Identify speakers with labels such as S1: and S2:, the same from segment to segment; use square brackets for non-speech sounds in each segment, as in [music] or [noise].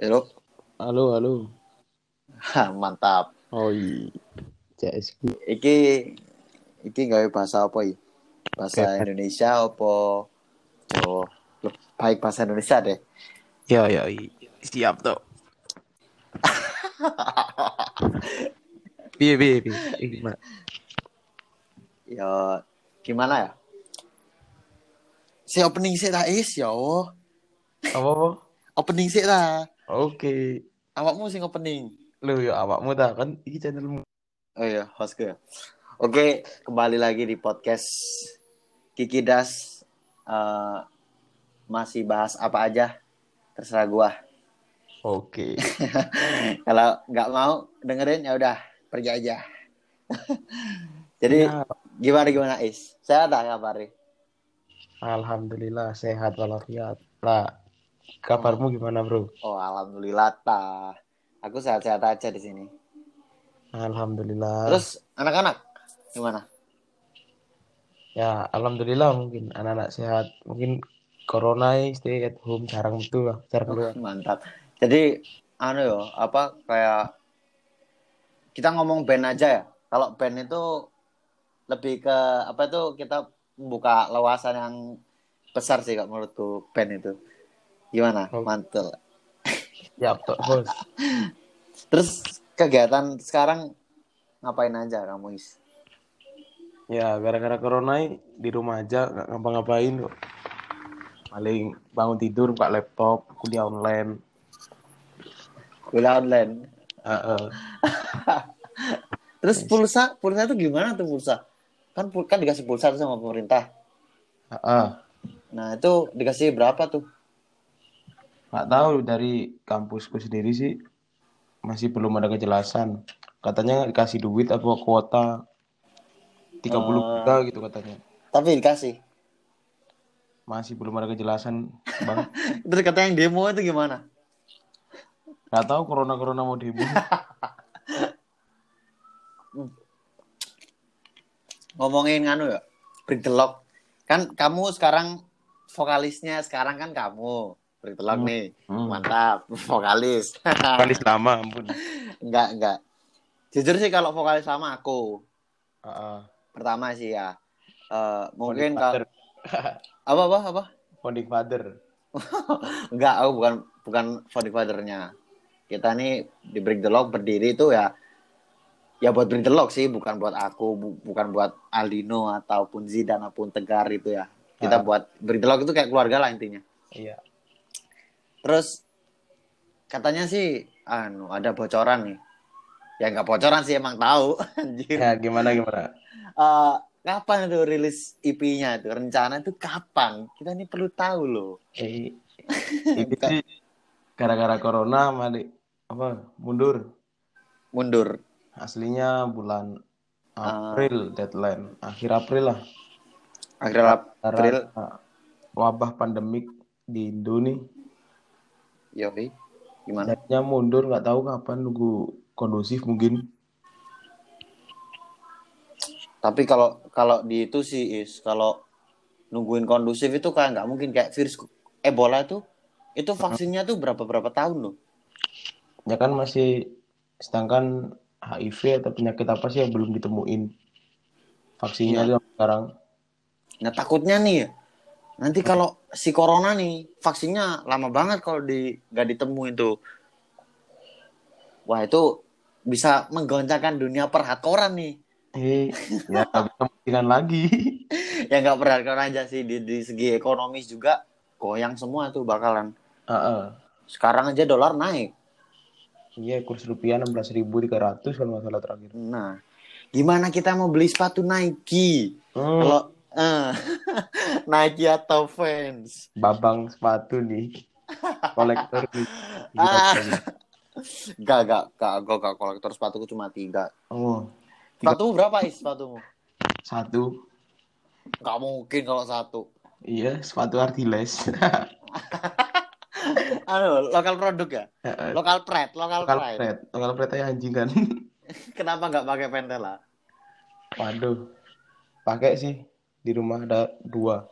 S1: Halo.
S2: Halo, halo.
S1: Hah, Mantap.
S2: Oh iya.
S1: Iki iki gawe bahasa apa iki? Bahasa
S2: Oke.
S1: Indonesia apa Jawa? Baik bahasa Indonesia deh.
S2: Ya, ya. Siap tuh. Piye, piye, piye. Eh, Gimana?
S1: Ya gimana ya? Si opening sih ta is ya.
S2: Apa, apa?
S1: Opening sih ta.
S2: Oke.
S1: Awakmu sing opening.
S2: Lu ya awakmu tak kan iki channelmu.
S1: Oh iya, hostku ya. Oke, kembali lagi di podcast Kiki Das. Eh, masih bahas apa aja, terserah gua.
S2: Oke. [laughs]
S1: Kalau nggak mau dengerin ya udah pergi aja. [laughs] Jadi
S2: Ya,
S1: gimana gimana Is? Sehat tak kabarnya?
S2: Alhamdulillah sehat walafiat. Lah, kabarmu gimana, Bro?
S1: Oh alhamdulillah ta. Aku sehat-sehat aja di sini.
S2: Alhamdulillah.
S1: Terus anak-anak gimana?
S2: ya, alhamdulillah mungkin anak-anak sehat. Mungkin corona stay at home jarang betul lah, jarang keluar.
S1: Mantap. Jadi anu yo apa kayak kita ngomong band aja ya. Kalau band itu lebih ke apa itu kita membuka lewasan yang besar sih kak menurutku band itu. Gimana?
S2: Oh.
S1: Mantul.
S2: Ya, bos.
S1: Terus kegiatan sekarang ngapain aja kamu Is?
S2: Ya, gara-gara corona di rumah aja nggak ngapa-ngapain kok. Paling bangun tidur, buka laptop, kuliah online.
S1: Kuliah online.
S2: Heeh.
S1: Terus pulsa, pulsa itu gimana tuh pulsa? Kan kan dikasih pulsa tuh sama pemerintah.
S2: Heeh.
S1: Nah, itu dikasih berapa tuh?
S2: Nggak tahu dari kampusku sendiri sih masih belum ada kejelasan. Katanya dikasih duit apa kuota 30 juta gitu katanya.
S1: Tapi dikasih.
S2: Masih belum ada kejelasan, Bang. [laughs]
S1: Terus kata yang demo itu gimana?
S2: Nggak tahu corona-corona mau demo. [laughs]
S1: Ngomongin nganu ya, Break the Lock. Kan kamu sekarang vokalisnya sekarang kan kamu. Break the Lock
S2: Hmm.
S1: nih.
S2: Hmm.
S1: Mantap, [laughs] vokalis.
S2: Vokalis lama, ampun. [laughs]
S1: enggak, enggak. Jujur sih kalau vokalis sama aku.
S2: Heeh.
S1: Pertama sih ya. eh, mungkin kalau [laughs] apa apa apa?
S2: Founding father.
S1: Enggak, aku bukan bukan founding father-nya. Kita nih di Break the Lock berdiri itu ya ya buat Break the Lock sih, bukan buat aku, bu- bukan buat Aldino ataupun Zidane ataupun Tegar itu ya. Kita
S2: Ah.
S1: buat Break the Lock itu kayak keluarga lah intinya.
S2: Iya.
S1: Terus katanya sih anu ada bocoran nih. Ya nggak bocoran sih emang tahu [laughs] anjir.
S2: Ya, gimana gimana?
S1: Eh, kapan itu rilis EP-nya itu? Rencana itu kapan? Kita ini perlu tahu loh.
S2: Eh, [laughs] itu sih gara-gara corona mari apa mundur
S1: Mundur.
S2: aslinya bulan
S1: Ah.
S2: April deadline akhir April lah
S1: Akhir April.
S2: wabah pandemik di Indo nih
S1: Yofi, gimana?
S2: jadinya mundur nggak tahu kapan nunggu kondusif mungkin
S1: Tapi kalau kalau di itu sih is kalau nungguin kondusif itu kayak nggak mungkin kayak virus Ebola itu itu vaksinnya tuh berapa berapa tahun loh.
S2: ya kan masih sedangkan HIV atau penyakit apa sih yang belum ditemuin vaksinnya
S1: Iya.
S2: tuh sekarang
S1: Nah takutnya nih ya, nanti kalau si corona nih vaksinnya lama banget kalau di nggak ditemuin tuh. Wah itu bisa menggoncangkan dunia perhadkoran nih.
S2: eh ya nggak bisa mungkinan lagi [laughs]
S1: Ya nggak perhadkoran aja sih di, di segi ekonomis juga goyang semua tuh bakalan.
S2: Heeh.
S1: Sekarang aja dolar naik.
S2: Iya, kurs rupiah 16.300 kalau nggak salah terakhir.
S1: Nah, gimana kita mau beli sepatu Nike?
S2: Hmm,
S1: Kalau eh, Nike atau Vans?
S2: babang sepatu nih. Kolektor nih.
S1: Ah. Gak, gak, gak, gak, gak, kolektor sepatuku cuma tiga.
S2: Oh, Tiga-
S1: Sepatumu berapa is sepatumu?
S2: satu.
S1: Gak mungkin kalau satu.
S2: Iya, sepatu Artiles. [laughs]
S1: Anu, lokal produk ya? Lokal pride, lokal,
S2: Lokal
S1: pride.
S2: pret, lokal pret aja anjing kan. [laughs]
S1: Kenapa nggak pakai Pentela?
S2: Waduh. Pakai sih di rumah ada dua.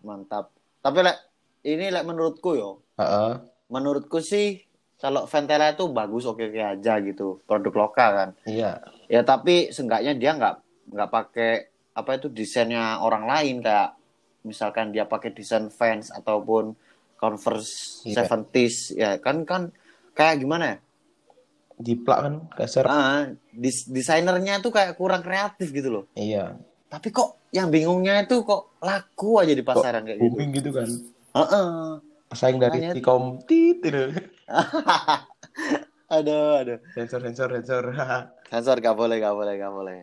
S1: Mantap. Tapi lek ini lek menurutku yo,
S2: Heeh.
S1: menurutku sih kalau Ventela itu bagus oke oke aja gitu produk lokal kan
S2: Iya.
S1: ya tapi seenggaknya dia nggak nggak pakai apa itu desainnya orang lain kayak misalkan dia pakai desain Vans ataupun Converse
S2: Iya.
S1: 70s ya kan kan kayak gimana ya
S2: Jiplak kan kasar.
S1: ah dis- desainernya tuh kayak kurang kreatif gitu loh
S2: Iya.
S1: Tapi kok yang bingungnya itu kok laku aja di pasaran kayak gitu
S2: Booming gitu kan.
S1: Heeh.
S2: Pesaing dari si tit itu. [laughs]
S1: aduh aduh
S2: Sensor sensor sensor. [laughs]
S1: sensor gak boleh gak boleh gak boleh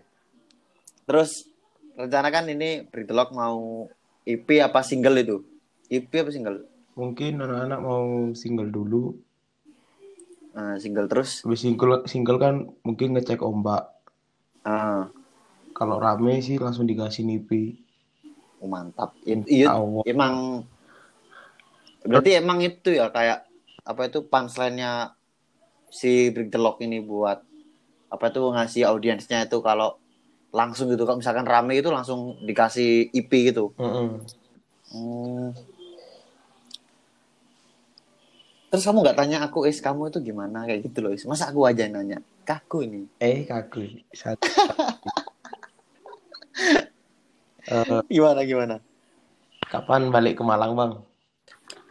S1: terus rencana kan ini Britlock mau EP apa single itu EP apa single
S2: Mungkin anak-anak mau single dulu.
S1: Ah, single terus
S2: Habis single single kan mungkin ngecek ombak.
S1: Ah,
S2: Kalau rame sih langsung dikasih nipi.
S1: oh, mantap iya emang berarti emang itu ya kayak apa itu punchline-nya si Britlock ini buat apa itu ngasih audiensnya itu kalau langsung gitu kalau misalkan rame itu langsung dikasih EP gitu
S2: Heeh.
S1: Hmm. Terus kamu nggak tanya aku, Is, kamu itu gimana? Kayak gitu loh, Is. Masa aku aja yang nanya? Kaku ini.
S2: Eh kaku. Satu. [laughs] Eh,
S1: Gimana, gimana?
S2: kapan balik ke Malang bang?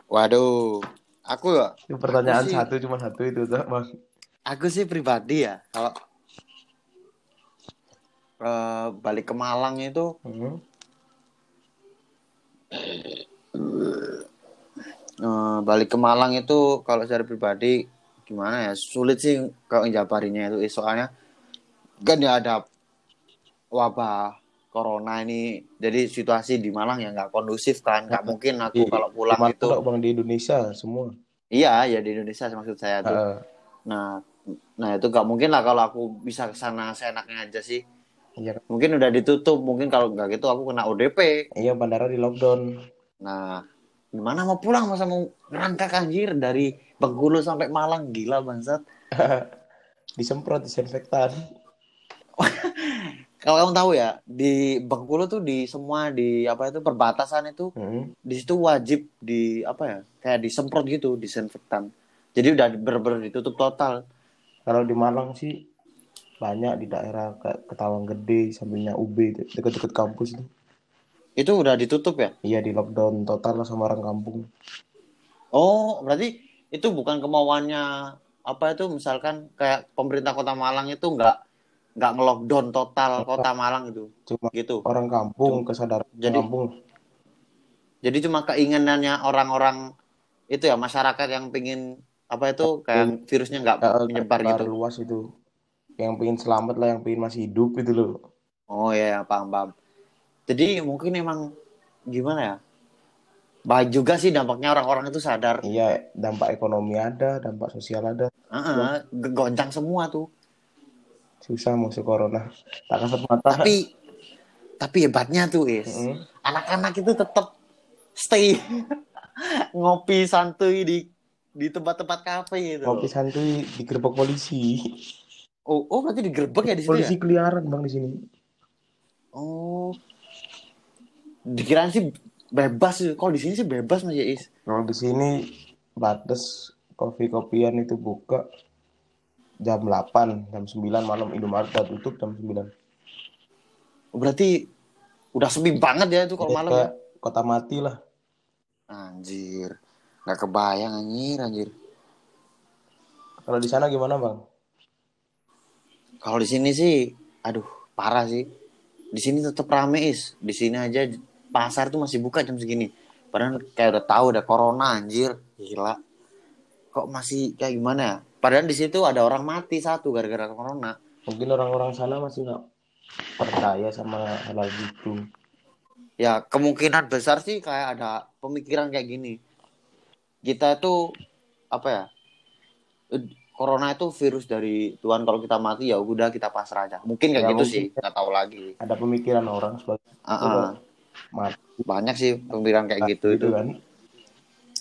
S1: Waduh, aku ya,
S2: Itu pertanyaan
S1: Aku sih-
S2: satu cuma satu itu tuh bang.
S1: aku sih pribadi ya, kalau eh, balik ke Malang itu,
S2: Hmm.
S1: eh, balik ke Malang itu kalau secara pribadi gimana ya? Sulit sih kalau njabarinya itu. Soalnya kan ya ada wabah corona ini, jadi situasi di Malang ya nggak kondusif kan, nggak [laughs] mungkin aku
S2: Di-
S1: kalau pulang
S2: Di
S1: itu.
S2: bang di Indonesia semua.
S1: Iya, ya di Indonesia maksud saya tuh.
S2: Heeh.
S1: Nah, nah itu gak mungkin lah kalau aku bisa ke sana seenaknya aja sih.
S2: Iya,
S1: Mungkin udah ditutup, mungkin kalau nggak gitu aku kena ODP.
S2: iya bandara di lockdown.
S1: Nah, gimana mau pulang masa mau ngerangkak anjir dari Bengkulu sampai Malang gila bangsat. [laughs]
S2: Disemprot disinfektan. [laughs]
S1: Kalau kamu tahu ya, di Bengkulu tuh di semua di apa itu perbatasan itu
S2: Hmm.
S1: di situ wajib di apa ya? Kayak disemprot gitu disinfektan. Jadi udah bener-bener ditutup total.
S2: Kalau di Malang sih banyak di daerah kayak Ketawang Gede, sampingnya UB deket-deket kampus itu.
S1: Itu udah ditutup ya?
S2: Iya di lockdown total lah sama orang kampung.
S1: Oh, berarti itu bukan kemauannya apa itu misalkan kayak pemerintah Kota Malang itu nggak nggak ngelockdown total Kota Malang itu
S2: Cuma
S1: gitu.
S2: orang kampung kesadaran
S1: Jadi-
S2: kampung.
S1: Jadi cuma keinginannya orang-orang itu ya masyarakat yang pingin apa itu kayak virusnya nggak
S2: Ya,
S1: menyebar
S2: keluar
S1: gitu.
S2: luas itu. Yang pengen selamat lah, yang pengen masih hidup gitu loh.
S1: Oh iya, paham paham. Jadi mungkin emang gimana ya? Baik juga sih dampaknya orang-orang itu sadar.
S2: Iya, dampak ekonomi ada, dampak sosial ada.
S1: Heeh, goncang semua tuh.
S2: Susah musuh corona. Tak kasat mata.
S1: Tapi tapi hebatnya tuh is anak-anak itu tetap stay [laughs] ngopi santuy di di tempat-tempat kafe gitu.
S2: Kopi santuy digerebek polisi.
S1: Oh, oh berarti digerebek ya di
S2: Polisi
S1: ya?
S2: keliaran bang di sini.
S1: Oh. Dikirain sih bebas sih. Kalau di sini sih bebas Mas Is.
S2: Kalau di sini batas kopi-kopian itu buka jam 8, jam 9 malam Indomaret udah tutup jam 9.
S1: Berarti udah sepi banget ya itu kalau malam ya.
S2: kota mati lah.
S1: Anjir. Nggak kebayang anjir, anjir.
S2: Kalau di sana gimana bang?
S1: Kalau di sini sih, aduh, parah sih. Di sini tetap rame is. Di sini aja pasar tuh masih buka jam segini. Padahal kayak udah tahu udah corona anjir. Gila. Kok masih kayak gimana ya? Padahal di situ ada orang mati satu gara-gara corona.
S2: Mungkin orang-orang sana masih nggak percaya sama hal gitu.
S1: Ya kemungkinan besar sih kayak ada pemikiran kayak gini. Kita tuh apa ya? eh, Corona itu virus dari Tuhan kalau kita mati ya udah kita pasrah aja. Mungkin kayak
S2: Ya,
S1: gitu
S2: mungkin.
S1: sih, nggak tahu lagi.
S2: Ada pemikiran orang sebagai
S1: Ah, ah.
S2: mati
S1: banyak sih pemikiran kayak gitu itu.
S2: kan.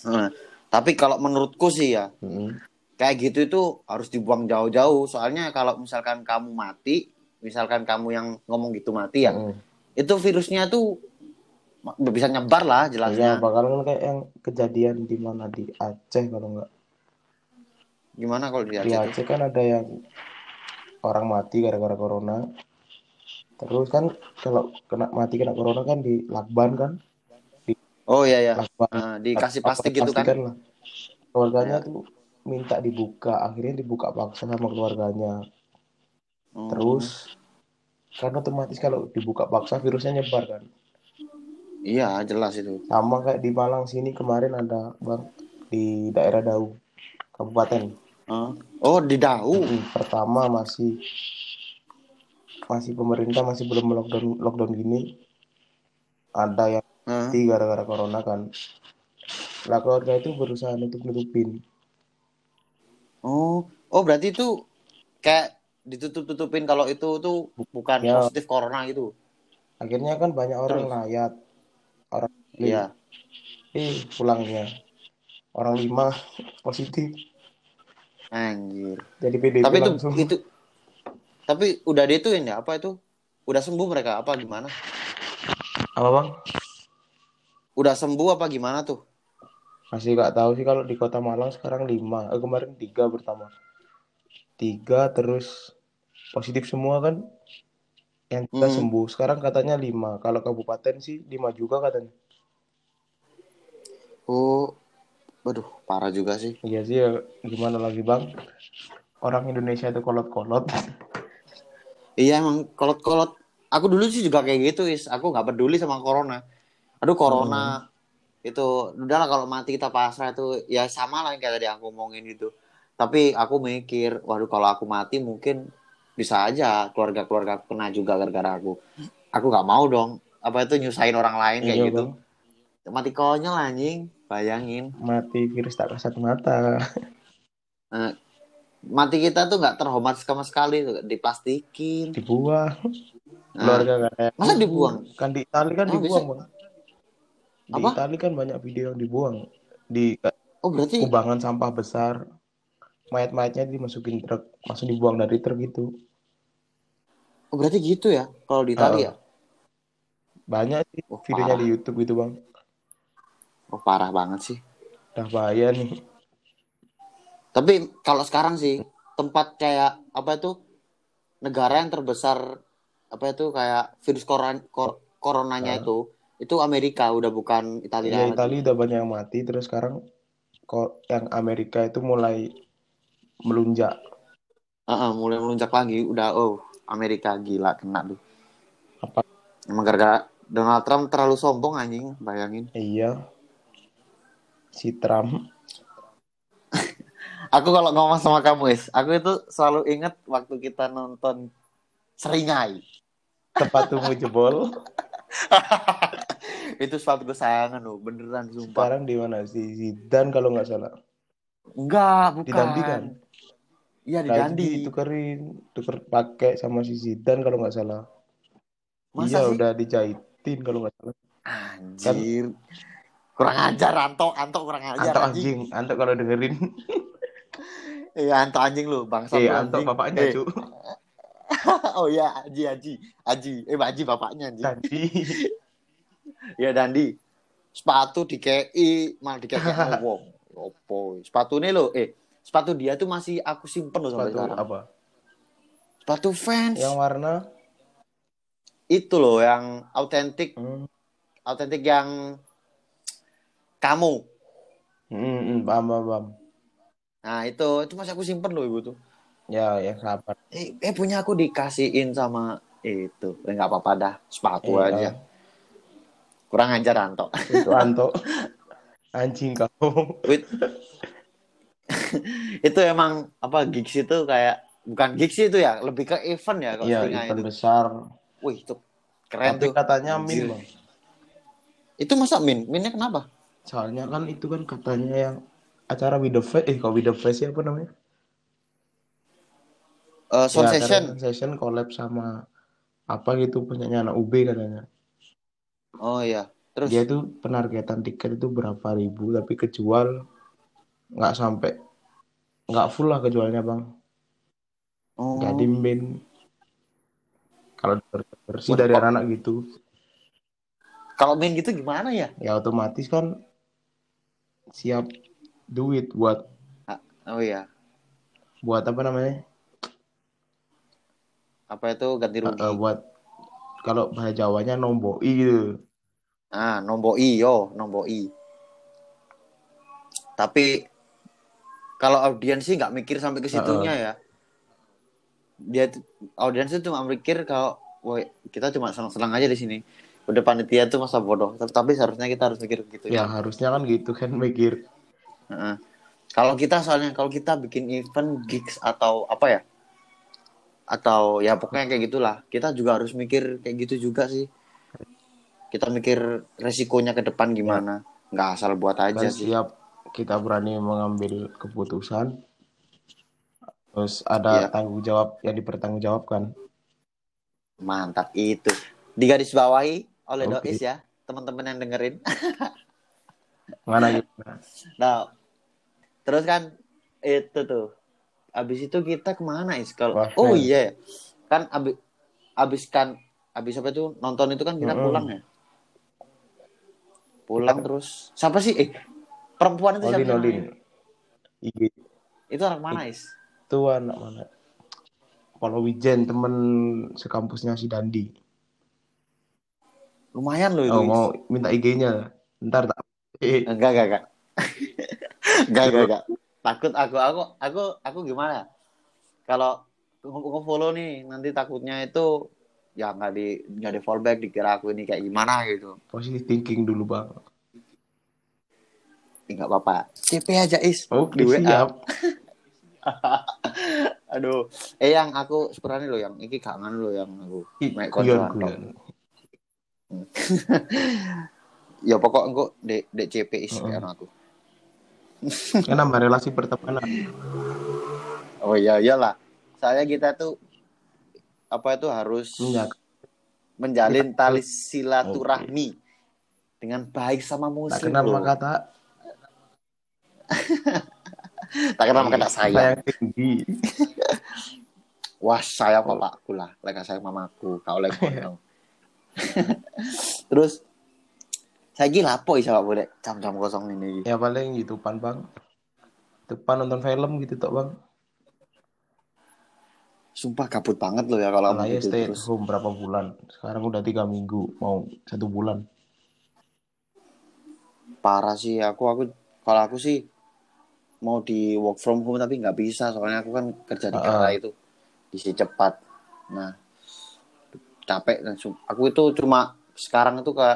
S1: Nah, tapi kalau menurutku sih ya
S2: Mm-mm.
S1: Kayak gitu itu harus dibuang jauh-jauh. Soalnya kalau misalkan kamu mati, misalkan kamu yang ngomong gitu mati ya,
S2: Mm.
S1: itu virusnya tuh bisa nyebar lah jelasnya.
S2: bakalan kayak yang kejadian di mana di Aceh kalau nggak
S1: Gimana kalau di
S2: di
S1: Aceh tuh?
S2: Aceh kan ada yang orang mati gara-gara corona terus kan kalau kena mati kena corona kan di lakban kan
S1: Oh iya ya.
S2: lakban
S1: Ah, dikasih plastik gitu kan?
S2: pastikan lah keluarganya
S1: Ya.
S2: tuh minta dibuka akhirnya dibuka paksa sama keluarganya
S1: Oh.
S2: terus kan otomatis kalau dibuka paksa virusnya nyebar kan
S1: Iya, jelas itu.
S2: sama kayak di Malang sini kemarin ada bang di daerah Dau kabupaten
S1: Ah. Oh, di Dau.
S2: Pertama masih masih pemerintah masih belum lockdown lockdown gini ada yang
S1: Ah.
S2: mati gara-gara corona kan lah keluarga itu berusaha nutup nutupin
S1: Oh, oh berarti itu kayak ditutup-tutupin kalau itu tuh bukan
S2: Ya.
S1: positif corona gitu.
S2: akhirnya kan banyak orang
S1: Terus?
S2: layat orang
S1: Iya.
S2: eh pulangnya orang lima [laughs] positif
S1: Anjir.
S2: jadi PDP
S1: Tapi itu
S2: langsung
S1: itu tapi udah dituin ya apa itu? Udah sembuh mereka apa gimana?
S2: apa bang
S1: Udah sembuh apa gimana tuh?
S2: Masih nggak tahu sih kalau di kota Malang sekarang lima. Eh, kemarin tiga pertama. Tiga terus positif semua kan? Yang kita
S1: Hmm.
S2: sembuh. Sekarang katanya lima. Kalau kabupaten sih lima juga katanya.
S1: Oh, waduh, parah juga sih.
S2: iya sih ya. Gimana lagi bang? Orang Indonesia itu kolot-kolot.
S1: Iya emang kolot-kolot. Aku dulu sih juga kayak gitu, is. Aku nggak peduli sama corona. Aduh corona itu udahlah kalau mati kita pasrah itu ya sama lah yang kayak tadi aku ngomongin gitu. Tapi aku mikir, waduh kalau aku mati mungkin bisa aja keluarga-keluarga aku kena juga gara-gara aku. Aku nggak mau dong. Apa itu nyusahin orang lain kayak
S2: Iya,
S1: gitu.
S2: Bang.
S1: Mati konyol anjing, bayangin.
S2: mati virus tak kasat mata
S1: Mati kita tuh nggak terhormat sama sekali tuh, diplastikin.
S2: dibuang
S1: Nah,
S2: keluarga kayak
S1: masa dibuang?
S2: kan di Itali kan
S1: Oh,
S2: dibuang
S1: bisa.
S2: bang di
S1: Apa?
S2: Itali kan banyak video yang dibuang di
S1: Oh berarti
S2: kubangan sampah besar mayat-mayatnya dimasukin truk langsung dibuang dari truk itu
S1: oh, berarti gitu ya kalau di Italia.
S2: Ah. banyak sih
S1: Oh,
S2: videonya
S1: parah.
S2: di YouTube itu bang
S1: Oh parah banget sih.
S2: udah bahaya nih
S1: Tapi kalau sekarang sih tempat kayak apa itu negara yang terbesar apa itu kayak virus koron kor- coronanya
S2: Ah.
S1: itu itu Amerika udah bukan Italia.
S2: ya
S1: lagi.
S2: Itali udah banyak yang mati terus sekarang kok yang Amerika itu mulai melunjak
S1: Ah, ah, mulai melunjak lagi udah oh Amerika gila kena tuh.
S2: Apa?
S1: Emang gara-gara Donald Trump terlalu sombong anjing, bayangin.
S2: iya si Trump [laughs]
S1: Aku kalau ngomong sama kamu, Is, aku itu selalu ingat waktu kita nonton Seringai.
S2: sepatumu jebol [laughs]
S1: itu sepatu kesayangan loh, beneran sumpah.
S2: sekarang di mana si Zidane kalau nggak salah
S1: Enggak, bukan.
S2: di Dandi kan
S1: Iya di
S2: Nah, itu
S1: Dandi.
S2: ditukerin tuker pakai sama si Zidane kalau nggak salah
S1: Masa
S2: iya
S1: sih?
S2: udah dijahitin kalau nggak salah
S1: Anjir. Kurang ajar Anto, Anto kurang ajar
S2: Anto
S1: anjing.
S2: anjing Anto kalau dengerin
S1: Iya [laughs] Anto anjing lu, bangsa
S2: eh Anto
S1: anjing.
S2: bapaknya
S1: Eh,
S2: cu [laughs]
S1: oh iya, Aji Aji. Aji, eh Aji bapaknya anjing.
S2: Dandi [laughs]
S1: Iya Dandi. Sepatu di KI, malah di KI [laughs] wong. Opo. Sepatu ini lo, eh sepatu dia tuh masih aku simpen loh sampai
S2: sepatu
S1: sekarang.
S2: apa
S1: Sepatu fans.
S2: yang warna
S1: Itu loh yang autentik,
S2: hmm.
S1: autentik yang kamu.
S2: Hmm, paham paham paham.
S1: Nah itu, itu masih aku simpen loh ibu tuh.
S2: ya yang sabar
S1: Eh, eh punya aku dikasihin sama itu. Eh nggak apa-apa dah, sepatu
S2: Eh,
S1: aja. Kurang ajar Anto.
S2: itu Anto anjing
S1: Wait. itu emang apa gigs itu kayak bukan gigs itu ya, lebih ke event ya kalau
S2: iya
S1: Seringai
S2: event
S1: itu.
S2: besar
S1: Wih, itu keren
S2: tapi
S1: tuh.
S2: katanya min bang
S1: Itu masa min? Minnya kenapa?
S2: soalnya kan itu kan katanya yang acara with the face eh kok with the face ya apa namanya
S1: Eh sound
S2: Ya,
S1: session.
S2: Session collab sama apa gitu penyanyi anak UB katanya
S1: Oh iya. Terus
S2: dia itu penargetan tiket itu berapa ribu tapi kejual nggak sampai nggak full lah kejualnya bang
S1: oh,
S2: jadi min kalau bersih dari anak-anak gitu
S1: kalau min gitu gimana ya?
S2: ya otomatis kan siap duit buat
S1: Oh iya.
S2: buat apa namanya?
S1: Apa itu ganti rugi?
S2: eh, buat kalau bahasa Jawanya nomboi gitu.
S1: Ah, nomboi yo, nomboi. Tapi kalau audiens sih nggak mikir sampai ke situnya ya. Dia tuh- audiens itu cuma mikir kalau, woi kita cuma senang-senang aja di sini. Udah panitia tuh masa bodoh. Tapi, tapi seharusnya kita harus mikir gitu
S2: Ya harusnya kan gitu kan [laughs] mikir.
S1: Heeh. Kalau kita soalnya kalau kita bikin event gigs atau apa ya? Atau ya pokoknya kayak gitulah. Kita juga harus mikir kayak gitu juga sih. Kita mikir resikonya ke depan gimana. Nggak asal buat aja
S2: Dan
S1: sih.
S2: siap kita berani mengambil keputusan. Terus ada
S1: Iya.
S2: tanggung jawab yang dipertanggungjawabkan.
S1: Mantap itu. Digarisbawahi oleh
S2: Oke.
S1: Dois ya, teman-teman yang dengerin. [laughs]
S2: Mana gitu?
S1: Nah, terus kan itu tuh. Abis itu kita ke mana is? Kalau
S2: Wah,
S1: oh iya, ya. kan abis abis kan abis apa itu nonton itu kan kita
S2: Mm-mm.
S1: pulang ya. Pulang terus siapa sih? Eh perempuan itu
S2: Olin
S1: siapa?
S2: Olin. IG
S1: Itu anak mana is?
S2: itu anak mana? Kalau Wijen temen sekampusnya si Dandi.
S1: Lumayan loh itu.
S2: Oh mau minta IG-nya. Ntar tak. Eh,
S1: Enggak, enggak, enggak. [laughs] enggak, enggak, enggak. Takut aku, aku, aku, aku gimana? Kalau nge-follow nih, nanti takutnya itu ya nggak di nggak di fallback dikira aku ini kayak gimana gitu.
S2: positive thinking dulu bang.
S1: Ya, nggak apa-apa. CP aja is.
S2: Oke
S1: Di WA.
S2: siap. [laughs]
S1: Aduh, eh yang aku sebenarnya lo yang iki gak nganu lo yang aku. Koncoan
S2: guyon. [laughs]
S1: Ya pokok engko dek dek CP is
S2: Heeh.
S1: kan aku.
S2: Nambah relasi pertemanan.
S1: Oh iya iyalah. Saya kita tuh apa itu harus
S2: Iya.
S1: menjalin tali silaturahmi dengan baik sama
S2: Tak
S1: musik.
S2: kenal
S1: bro.
S2: maka tak
S1: tak kenal maka tak sayang.
S2: tinggi. [laughs]
S1: Wah, saya bapakku lah, lek saya mamaku, kau lek kono. [laughs] Terus saya gila apa isa Pak boleh jam-jam kosong ini.
S2: Ya paling YouTubean bang. Depan nonton film gitu tok bang.
S1: Sumpah kabut banget loh ya kalau mau
S2: ya stay
S1: terus.
S2: home berapa bulan. Sekarang udah tiga minggu. Mau satu bulan.
S1: Parah sih aku aku kalau aku sih mau di work from home tapi nggak bisa soalnya aku kan kerja di kala
S2: ah.
S1: itu isi cepat. Nah, capek dan sum- aku itu cuma sekarang itu ke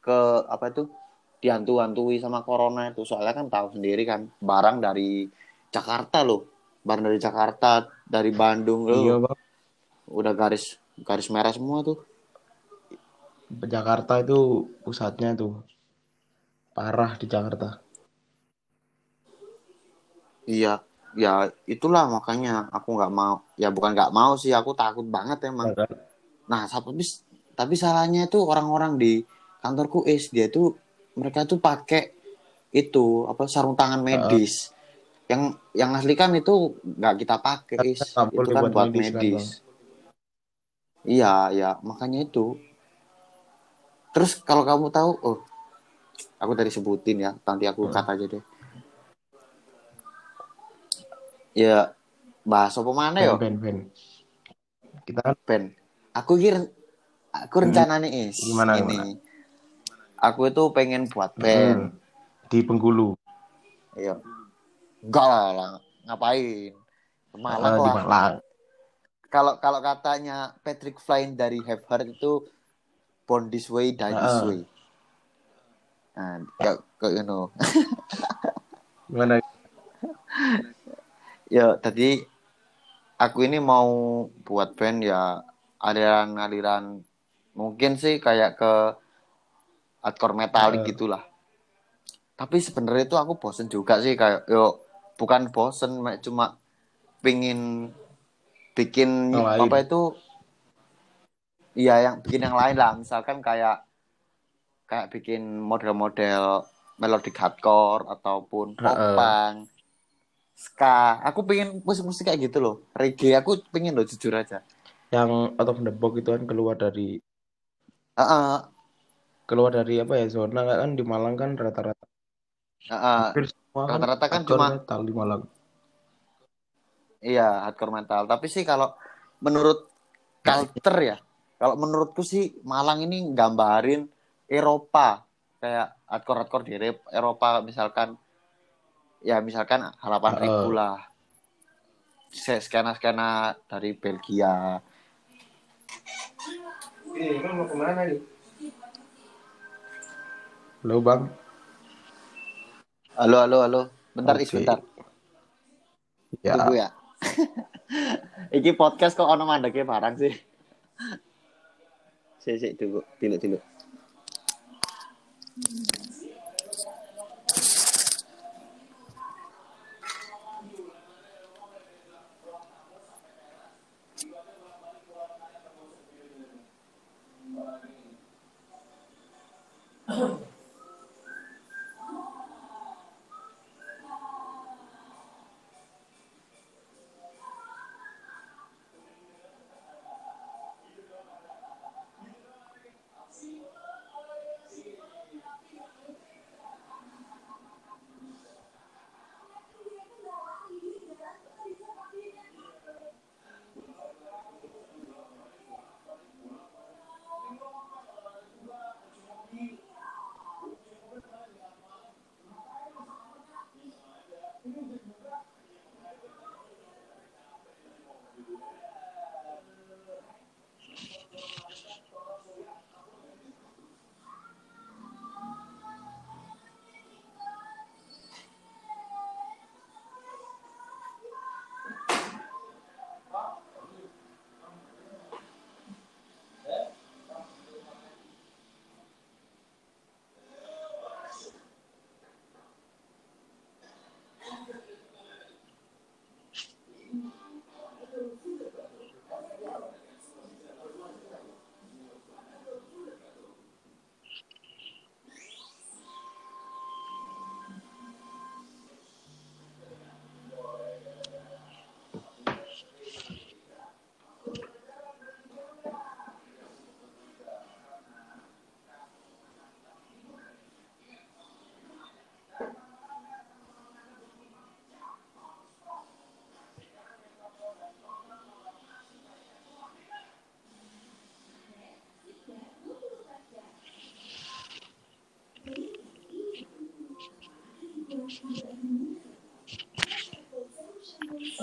S1: ke apa itu dihantu-hantui sama corona itu soalnya kan tahu sendiri kan barang dari Jakarta loh barang dari Jakarta dari Bandung loh
S2: Iya bang.
S1: udah garis garis merah semua tuh
S2: Jakarta itu pusatnya tuh. Parah di Jakarta.
S1: iya ya itulah makanya aku nggak mau ya bukan nggak mau sih aku takut banget emang
S2: Ya kan?
S1: nah tapi tapi salahnya itu orang-orang di kantorku is dia tuh mereka tuh pakai itu apa sarung tangan medis yang yang asli kan itu nggak kita pakai is itu kan
S2: buat
S1: buat
S2: medis kan,
S1: medis iya ya makanya itu terus kalau kamu tahu oh aku tadi sebutin ya nanti aku
S2: Hmm.
S1: kata aja deh ya bahas apa mana yo
S2: Ben, ben. Kita kan
S1: Ben, aku kira aku rencana nih is
S2: Hmm. Gimana,
S1: ini.
S2: gimana?
S1: Aku itu pengen buat band.
S2: hmm, di Bengkulu.
S1: Iya. Enggak lah, lah. ngapain? Malang
S2: di
S1: lah.
S2: Malang.
S1: Kalau kalau katanya Patrick Flynn dari Have Heart itu Born This Way, Die This
S2: Ah.
S1: Way. Nah, kayak kayak you know. [laughs]
S2: Gimana?
S1: Ya, tadi aku ini mau buat band ya aliran-aliran mungkin sih kayak ke hardcore metalik
S2: Heeh.
S1: gitulah. Tapi sebenarnya itu aku bosen juga sih kayak yo bukan bosen cuma pingin bikin
S2: Yang lain.
S1: apa itu iya yang bikin yang lain lah. Misalkan kayak kayak bikin model-model melodic hardcore ataupun
S2: Heeh.
S1: popang ska. Aku pengen musik-musik kayak gitu loh. Reggae aku pengen loh jujur aja.
S2: Yang out of the box itu kan keluar dari
S1: Heeh,
S2: keluar dari apa ya zona kan di Malang kan rata-rata. Hampir semua kan
S1: Rata-rata kan
S2: hardcore
S1: cuma-
S2: metal di Malang.
S1: iya hardcore metal tapi sih kalau menurut culture ya kalau menurutku sih Malang ini gambarin Eropa kayak hardcore hardcore di Eropa misalkan ya misalkan halapan
S2: Heeh.
S1: ribu lah skena skena dari Belgia
S2: Ini mau ke mana nih? Halo bang.
S1: Halo halo halo. Bentar
S2: Oke.
S1: is bentar.
S2: Ya.
S1: tunggu ya. [laughs] Iki podcast kok ono mandeke barang sih? [laughs] Sih sih tunggu. Dulu dulu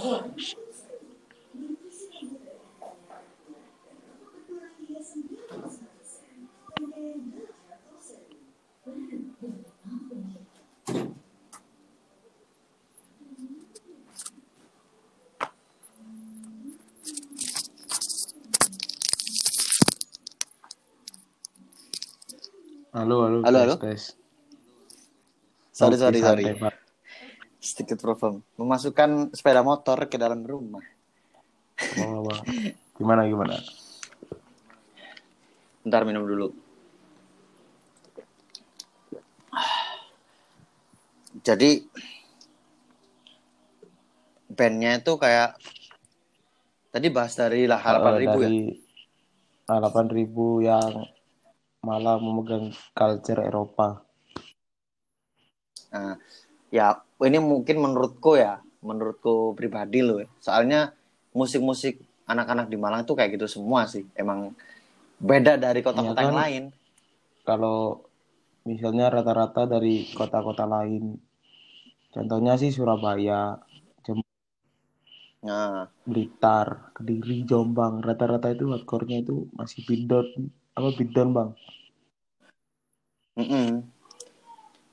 S2: Halo halo.
S1: Halo, halo.
S2: tes.
S1: sorry sorry sorry
S2: santai, Pak.
S1: Sedikit problem memasukkan sepeda motor ke dalam rumah?
S2: Gimana gimana?
S1: Bentar minum dulu. Jadi bandnya itu kayak tadi bahas dari lah harapan
S2: Eh,
S1: ribu ya.
S2: dari harapan ribu yang malah memegang culture Eropa.
S1: Nah, ya ini mungkin menurutku ya, menurutku pribadi loh. ya. Soalnya musik-musik anak-anak di Malang tuh kayak gitu semua sih. Emang beda dari kota-kota
S2: Iya
S1: yang
S2: kan?
S1: lain.
S2: Kalau misalnya rata-rata dari kota-kota lain, contohnya sih Surabaya, Jem-
S1: Nah,
S2: Blitar, Kediri, Jombang, rata-rata itu hardcore-nya itu masih bidon, apa bidon bang?
S1: mm-mm.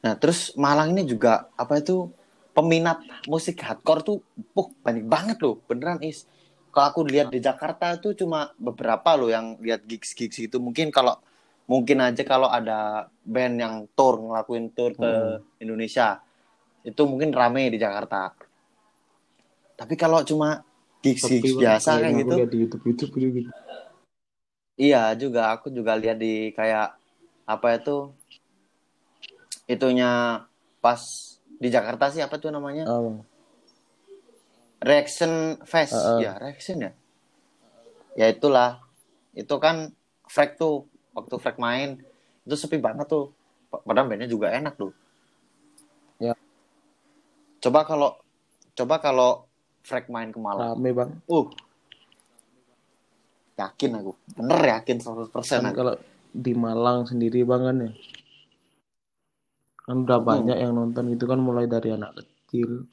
S1: Nah, terus Malang ini juga apa itu peminat musik hardcore tuh puh banyak banget loh, beneran is. Kalau aku lihat di Jakarta tuh cuma beberapa loh yang lihat gigs-gigs itu. Mungkin kalau mungkin aja kalau ada band yang tour ngelakuin tour ke
S2: Hmm.
S1: Indonesia itu mungkin rame di Jakarta. Tapi kalau cuma gigs-gigs biasa kayak gitu,
S2: di YouTube YouTube gitu. gitu.
S1: Iya juga aku juga lihat di kayak apa itu itunya pas di Jakarta sih apa tuh namanya
S2: Bang.
S1: Reaction Fest
S2: Heeh.
S1: ya Reaction ya ya itulah itu kan Frek tuh waktu Frek main itu sepi banget tuh padahal bandnya juga enak loh
S2: Ya.
S1: coba kalau coba kalau Frek main ke Malang.
S2: rame bang
S1: Uh. Yakin aku. Bener yakin 100%
S2: kan
S1: aku.
S2: kalau di Malang sendiri bang kan ya kan udah
S1: Hmm.
S2: banyak yang nonton itu kan mulai dari anak kecil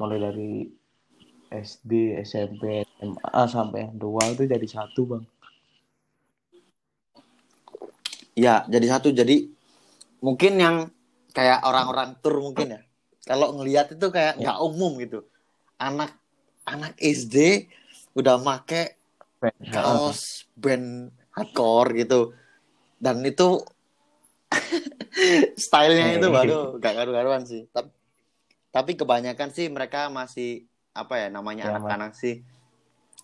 S2: mulai dari SD SMP SMA sampai yang dua itu jadi satu bang
S1: Ya, jadi satu. Jadi mungkin yang kayak orang-orang tur mungkin ya. Kalau ngelihat itu kayak nggak umum gitu. Anak anak SD udah make kaos band hardcore gitu. Dan itu [laughs] stylenya itu baru gak karu-karuan sih. Tapi, tapi kebanyakan sih mereka masih apa ya namanya
S2: Ya,
S1: anak-anak sih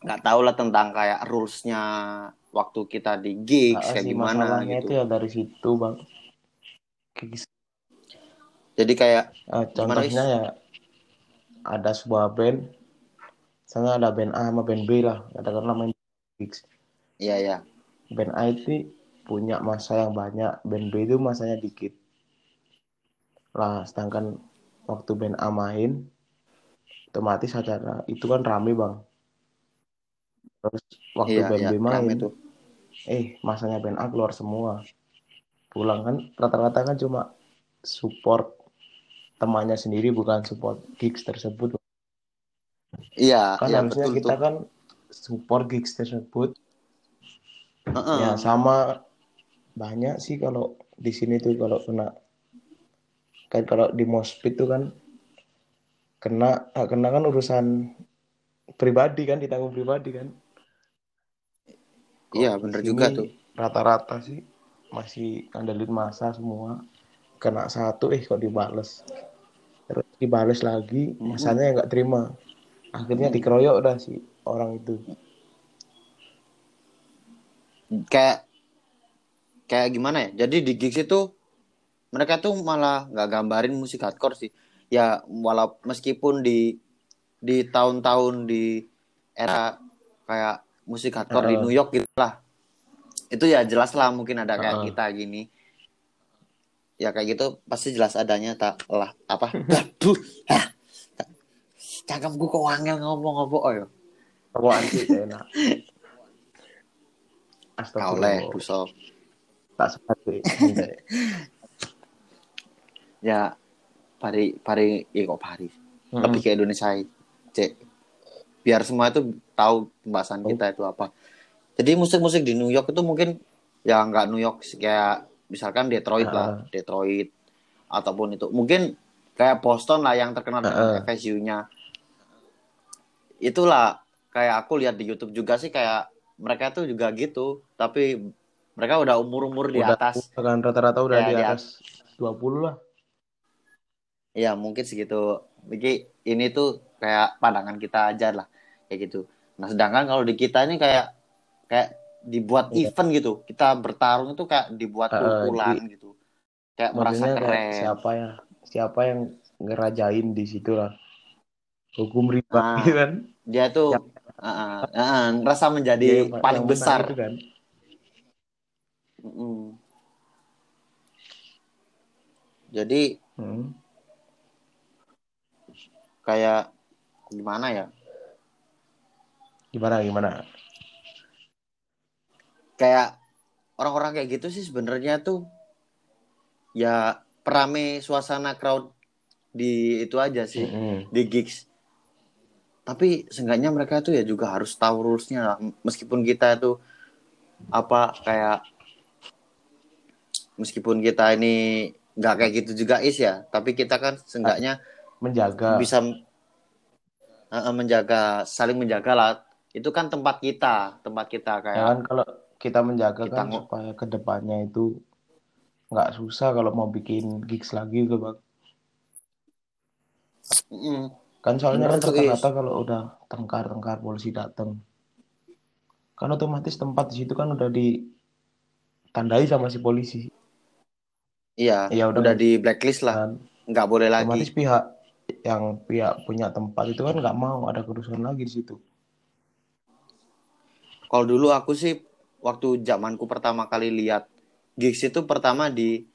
S1: nggak tahu lah tentang kayak rulesnya waktu kita di gigs kayak
S2: sih,
S1: gimana gitu.
S2: itu ya dari situ bang.
S1: Jadi kayak
S2: eh, contohnya ya ada sebuah band misalnya ada band A sama band B lah katakanlah main gigs.
S1: Iya ya
S2: band A itu punya masa yang banyak band B itu masanya dikit. Lah sedangkan waktu band A main otomatis acara itu kan rame bang. Terus waktu
S1: iya
S2: band
S1: iya
S2: B main
S1: tuh.
S2: eh masanya band A keluar semua. Pulang kan rata-rata kan cuma support temannya sendiri bukan support gigs tersebut.
S1: Iya,
S2: kan
S1: iya
S2: harusnya
S1: betul
S2: kita kan support gigs tersebut.
S1: Heeh.
S2: ya sama banyak sih kalau di sini tuh kalau kena kan kalau di mospit tuh kan kena ah, kena kan urusan pribadi kan ditanggung pribadi kan.
S1: Iya, bener
S2: sini
S1: juga tuh.
S2: rata-rata sih masih ngandelin masa semua. Kena satu eh kok dibales. Terus dibales lagi
S1: Mhm.
S2: masanya yang nggak terima. Akhirnya dikeroyok dah si orang itu.
S1: Kayak kayak gimana ya? Jadi di gigs itu mereka tuh malah nggak gambarin musik hardcore sih. Ya walau meskipun di di tahun-tahun di era kayak musik hardcore di
S2: Heeh.
S1: New York gitu lah. Itu ya jelas lah mungkin ada kayak
S2: Heeh.
S1: kita gini. Ya kayak gitu pasti jelas adanya tak lah apa? Ah. Cakap gue kok wangel ngomong apa oh ya.
S2: Apaan sih enak
S1: Kau [laughs] leh,
S2: Astagfirullah
S1: buso.
S2: Tak sempat. [laughs]
S1: Ya pari pari ya kok pari. Lebih ke Indonesia cek. Biar semua itu tahu pembahasan
S2: Oh.
S1: kita itu apa. Jadi musik-musik di New York itu mungkin ya nggak New York kayak misalkan Detroit lah,
S2: Ah.
S1: Detroit ataupun itu mungkin kayak Boston lah yang terkenal dengan
S2: Ah.
S1: FSU-nya. Itulah kayak aku lihat di YouTube juga sih kayak mereka tuh juga gitu, tapi mereka udah umur-umur di
S2: udah
S1: atas
S2: kan rata-rata udah
S1: Ya,
S2: di
S1: di
S2: atas 20 lah
S1: Ya mungkin segitu. Jadi ini tuh kayak pandangan kita aja lah kayak gitu. Nah sedangkan kalau di kita ini kayak kayak dibuat
S2: Iya.
S1: event gitu. Kita bertarung itu kayak dibuat
S2: Heeh,
S1: kumpulan gitu. Kayak merasa
S2: maksudnya kayak
S1: keren.
S2: siapa ya siapa yang ngerajain di situ lah hukum riba
S1: Ah,
S2: gitu kan
S1: Dia tuh
S2: Siapa
S1: uh, uh, ngerasa
S2: dia
S1: menjadi
S2: yang,
S1: paling
S2: yang
S1: besar.
S2: itu kan
S1: Mm. Jadi
S2: Hmm.
S1: kayak gimana ya?
S2: gimana gimana
S1: Kayak orang-orang kayak gitu sih sebenarnya tuh ya perame suasana crowd di itu aja sih.
S2: Mm-mm.
S1: di gigs. Tapi seenggaknya mereka tuh ya juga harus tahu rulesnya. Meskipun kita itu apa kayak meskipun kita ini nggak kayak gitu juga is ya. Tapi kita kan seenggaknya
S2: menjaga.
S1: bisa eh, menjaga saling menjaga lah. Itu kan tempat kita, tempat kita
S2: ya
S1: kayak
S2: kan kalau kita menjaga
S1: Kita
S2: kan supaya ke depannya itu nggak susah kalau mau bikin gigs lagi gitu bang kan soalnya kan
S1: tuh,
S2: rata-rata kalau udah tengkar-tengkar polisi datang kan otomatis tempat di situ kan udah ditandai sama si polisi
S1: Iya,
S2: Ya udah,
S1: udah di blacklist lah,
S2: kan
S1: nggak boleh
S2: otomatis
S1: lagi.
S2: pihak yang pihak punya tempat itu kan nggak mau ada kerusuhan lagi di situ
S1: Kalau dulu aku sih waktu zamanku pertama kali lihat gigs itu pertama di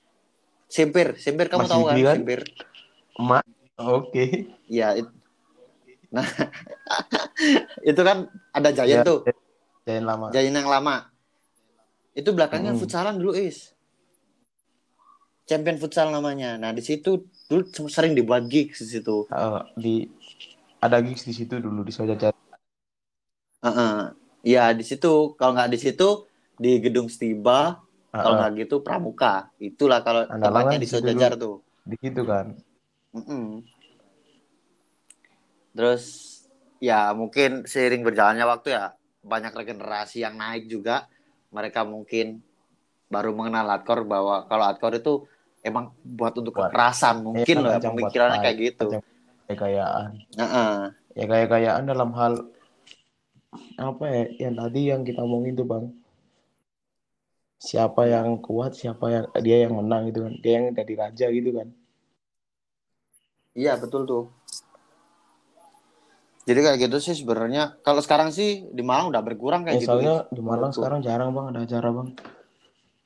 S1: Sempir. Sempir kamu
S2: Mas
S1: tahu kan?
S2: Yudi kan?
S1: Sempir.
S2: emak oke
S1: Ya, it- Nah, [laughs] itu kan ada Giant
S2: Ya,
S1: tuh,
S2: Giant lama.
S1: Giant yang lama. Itu belakangnya
S2: Hmm.
S1: futsalan dulu is. Champion futsal namanya. Nah di situ dulu sering dibuat gigs di situ.
S2: Eh, di ada gigs di situ dulu di Sojajar.
S1: Heeh. Ya di situ. Kalau nggak di situ di gedung Stiba. Kalau
S2: Heeh,
S1: nggak gitu Pramuka. Itulah kalau tempatnya di Sojajar tuh.
S2: di situ kan.
S1: Mm-mm. Terus ya mungkin seiring berjalannya waktu ya banyak regenerasi yang naik juga. Mereka mungkin baru mengenal hardcore bahwa kalau hardcore itu emang buat untuk
S2: Buat-
S1: kekerasan mungkin
S2: Iya,
S1: loh ya,
S2: buat
S1: pemikirannya kayak gitu.
S2: Kekayaan.
S1: Heeh.
S2: Ya kaya-kayaan dalam hal apa ya yang tadi yang kita omongin tuh bang siapa yang kuat siapa yang dia yang menang gitu kan dia yang jadi raja gitu kan
S1: Iya betul tuh. Jadi kayak gitu sih sebenarnya. Kalau sekarang sih di Malang udah berkurang kayak
S2: ya
S1: gitu.
S2: soalnya
S1: Is.
S2: di Malang sekarang jarang bang ada acara bang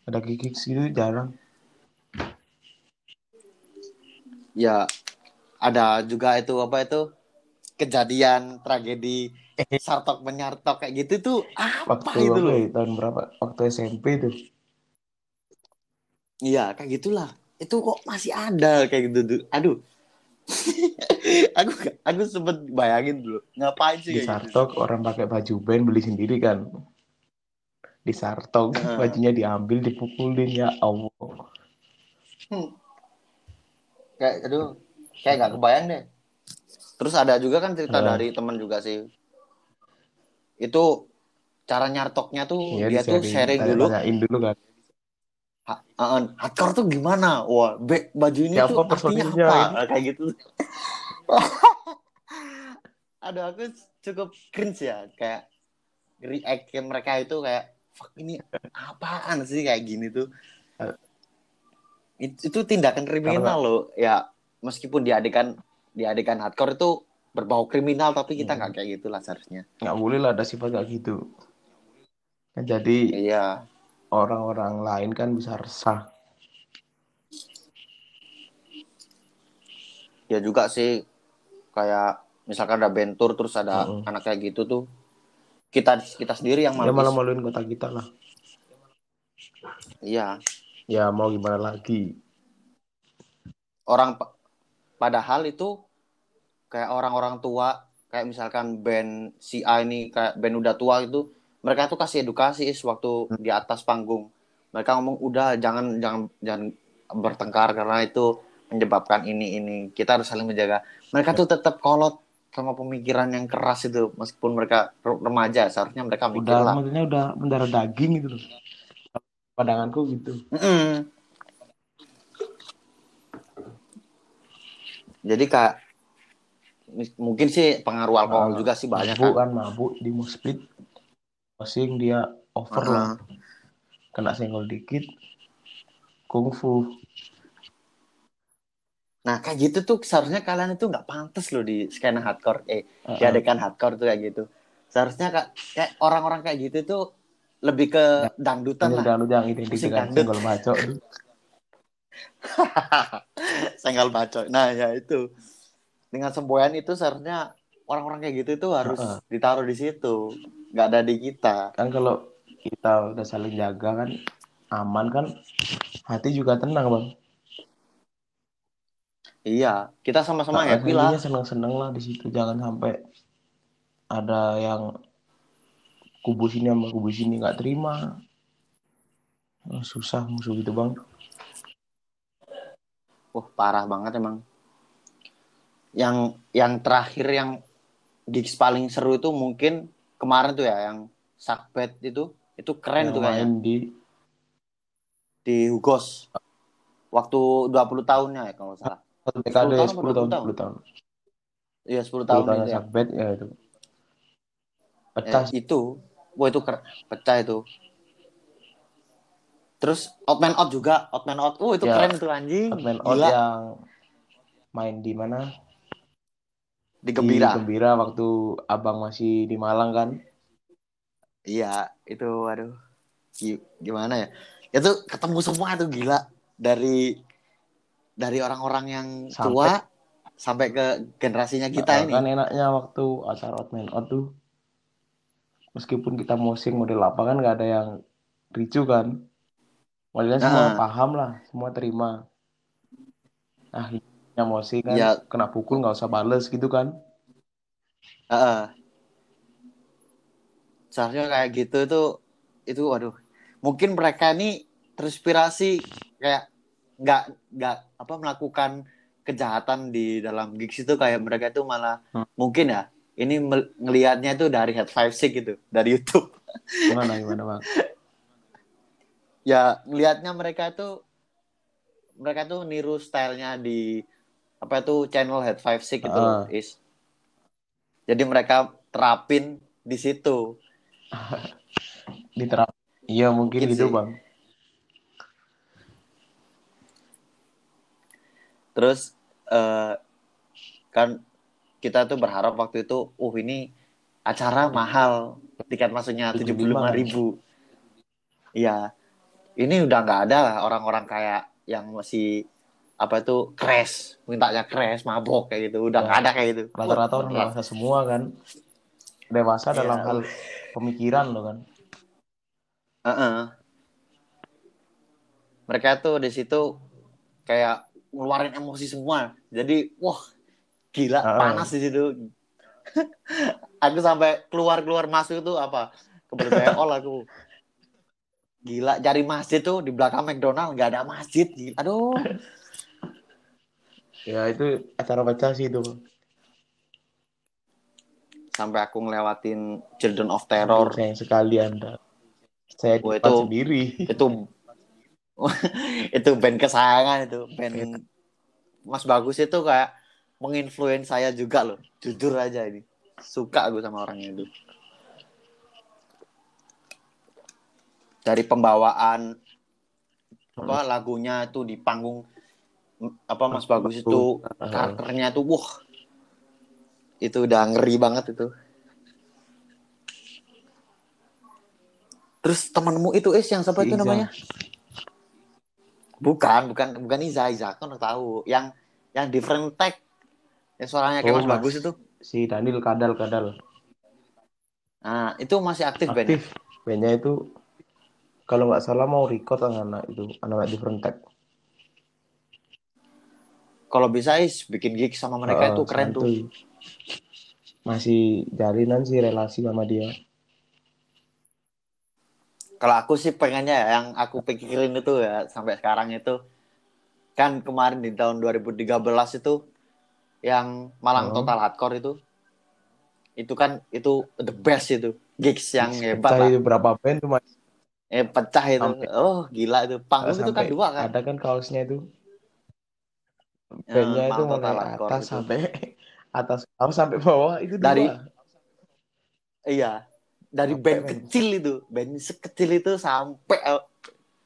S2: ada gigs gitu jarang
S1: Ya ada juga itu apa itu kejadian tragedi sartok menyartok kayak gitu tuh apa
S2: waktu
S1: itu loh?
S2: tahun berapa waktu SMP tuh
S1: Iya kayak gitulah. Itu kok masih ada kayak gitu. tuh. Aduh. [laughs] aku aku sempet bayangin dulu ngapain sih
S2: di
S1: gitu.
S2: Sartok orang pakai baju band beli sendiri kan di Sartok bajunya diambil dipukulin ya Allah
S1: Hmm. Kayak aduh kayak nggak kebayang deh. Terus ada juga kan cerita
S2: Heeh.
S1: dari teman juga sih. Itu cara nyartoknya tuh
S2: Iya,
S1: dia tuh sharing dulu
S2: dulu kan
S1: Ha- uh, hardcore tuh gimana? Wah, be, baju ini
S2: Siapa
S1: tuh artinya
S2: personilnya
S1: apa?
S2: ini?
S1: Kayak gitu. [laughs] Aduh, aku cukup cringe ya, kayak react mereka itu kayak fuck ini apaan sih kayak gini tuh. Itu, itu tindakan kriminal loh. Ya, meskipun diadekan diadekan hardcore itu berbau kriminal tapi kita
S2: Hmm.
S1: nggak kayak gitulah seharusnya.
S2: nggak boleh lah ada sifat kayak gitu Kan jadi
S1: Iya.
S2: orang-orang lain kan bisa resah
S1: Ya juga sih kayak misalkan ada bentur terus ada
S2: Mm-mm.
S1: anak kayak gitu tuh kita kita sendiri yang malu.
S2: malah maluin kota kita lah
S1: Iya,
S2: ya mau gimana lagi?
S1: Orang pa- padahal itu kayak orang-orang tua kayak misalkan band si A ini kayak band udah tua itu mereka tuh kasih edukasi is waktu di atas panggung. Mereka ngomong udah jangan jangan jangan bertengkar karena itu menyebabkan ini ini. Kita harus saling menjaga. Mereka tuh tetap kolot sama pemikiran yang keras itu meskipun mereka re- remaja seharusnya mereka mikir
S2: udah
S1: lah
S2: maksudnya udah mendarah daging gitu pandanganku gitu
S1: Mm-mm. jadi kak mungkin sih pengaruh alkohol
S2: Nah,
S1: juga sih banyak
S2: mabuk
S1: kan
S2: kan mabuk di mospit posing dia over lah
S1: Heeh.
S2: kena senggol dikit kungfu
S1: Nah kayak gitu tuh seharusnya kalian itu nggak pantas loh di skena hardcore, eh
S2: Heeh.
S1: diadakan hardcore tuh kayak gitu. Seharusnya kak, kayak orang-orang kayak gitu tuh lebih ke dangdutan
S2: Ini
S1: lah,
S2: udah udah identik
S1: Musik dangdut.
S2: senggol bacok
S1: bacot. Nah ya itu dengan semboyan itu seharusnya orang-orang kayak gitu itu harus
S2: Heeh.
S1: ditaruh di situ, nggak ada di kita.
S2: kan kalau kita udah saling jaga kan aman kan hati juga tenang bang
S1: Iya, kita sama-sama
S2: Nah,
S1: happy lah.
S2: seneng-seneng lah di situ jangan sampai ada yang kubu sini sama kubu sini nggak terima susah musuh gitu bang
S1: Wah parah banget emang. Yang yang terakhir yang gigs paling seru itu mungkin kemarin tuh ya yang Sakbet itu itu keren
S2: yang
S1: tuh kayaknya.
S2: di
S1: di Hugos waktu 20 tahunnya ya kalau salah.
S2: satu dekade
S1: 10 tahun
S2: 10 tahun
S1: apa
S2: 10 tahun
S1: Iya 10
S2: 10
S1: tahun
S2: tahun
S1: itu ya.
S2: sakbet ya itu
S1: Eh,
S2: pecah
S1: itu. Wah itu ker- pecah itu. Terus Outman Out juga, Outman Out. Oh itu
S2: Ya,
S1: keren itu anjing.
S2: Hotman Out
S1: Gila.
S2: yang main di mana
S1: Di
S2: di
S1: Gembira.
S2: Gembira waktu abang masih di Malang kan
S1: Iya, itu aduh. Gi- Gimana ya? Itu ketemu semua tuh gila dari dari orang-orang yang
S2: Sampai-
S1: tua sampai ke generasinya kita
S2: Nah,
S1: ini.
S2: kan enaknya waktu acara out man out tuh meskipun kita mosing model apa kan nggak ada yang ricu kan modelnya semua
S1: Nah.
S2: paham lah semua terima nah yang mosing kan
S1: Ya.
S2: kena pukul nggak usah bales gitu kan
S1: Heeh. Seharusnya kayak gitu tuh itu waduh. Mungkin mereka ini terinspirasi kayak nggak nggak apa melakukan kejahatan di dalam gigs itu kayak mereka itu malah
S2: Hmm.
S1: mungkin ya ini ngelihatnya tuh dari Head Five Six gitu dari YouTube.
S2: gimana gimana bang [laughs]
S1: ya ngelihatnya mereka tuh mereka tuh niru stylenya di apa itu channel Head Five Six gitu loh,
S2: Ah.
S1: is. Jadi mereka terapin di situ. [laughs]
S2: diterap iya mungkin gitu
S1: sih.
S2: bang
S1: Terus eh, kan kita tuh berharap waktu itu, uh ini acara mahal, tiket masuknya tujuh puluh lima ribu. Iya, ini udah nggak ada lah orang-orang kayak yang masih apa itu crash, mintanya crash, mabok kayak gitu, udah
S2: Ya.
S1: nggak ada kayak gitu.
S2: rata-rata orang dewasa semua kan dewasa
S1: Iya.
S2: dalam hal pemikiran loh kan
S1: Heeh. Mereka tuh di situ kayak ngeluarin emosi semua. Jadi, wah, gila
S2: Heeh.
S1: panas di situ. [laughs] aku sampai keluar-keluar masuk itu apa? Ke berbeol aku. Gila, cari masjid tuh di belakang McDonald nggak ada masjid. Gila. Aduh.
S2: ya itu acara pecah sih itu
S1: Sampai aku ngelewatin Children of Terror.
S2: sayang sekali anda saya
S1: Wah,
S2: depan
S1: itu-
S2: sendiri
S1: itu [laughs] itu band kesayangan itu band Mas Bagus itu kayak menginfluence saya juga loh. Jujur aja ini. Suka aku sama orangnya itu dari pembawaan apa lagunya itu di panggung apa Mas Bagus itu karakternya tuh wah. Itu udah ngeri banget itu. Terus temenmu itu is yang siapa
S2: Si
S1: itu
S2: Iza.
S1: namanya? Bukan bukan bukan Iza. Iza kan udah tahu. Yang yang different tag yang suaranya kayak
S2: Oh,
S1: Mas
S2: Mas.
S1: Bagus itu.
S2: Si Daniel kadal kadal.
S1: Nah itu masih aktif, bandnya?
S2: Aktif. Bandnya itu kalau nggak salah mau record anak-anak itu anak-anak different tag.
S1: Kalau bisa is bikin gig sama mereka
S2: Heeh,
S1: itu keren tuh.
S2: santuy. masih jalinan sih relasi sama dia.
S1: Kalau aku sih pengennya ya, yang aku pikirin itu ya sampai sekarang itu. Kan kemarin di tahun 2013 itu yang Malang
S2: Hmm.
S1: Total Hardcore itu. Itu kan itu the best itu. Gigs yang hebat
S2: Pecah
S1: lah.
S2: itu berapa band tuh mas?
S1: Eh pecah itu.
S2: Sampai-
S1: oh gila itu. Panggung itu kan dua kan?
S2: ada kan kaosnya itu.
S1: Ya,
S2: bandnya itu
S1: Total Hardcore
S2: atas
S1: itu.
S2: sampai [laughs] atas kaos sampai bawah itu
S1: Dari-
S2: dua
S1: iya. Dari
S2: Sampai,
S1: band
S2: men.
S1: kecil itu. Band sekecil itu sampai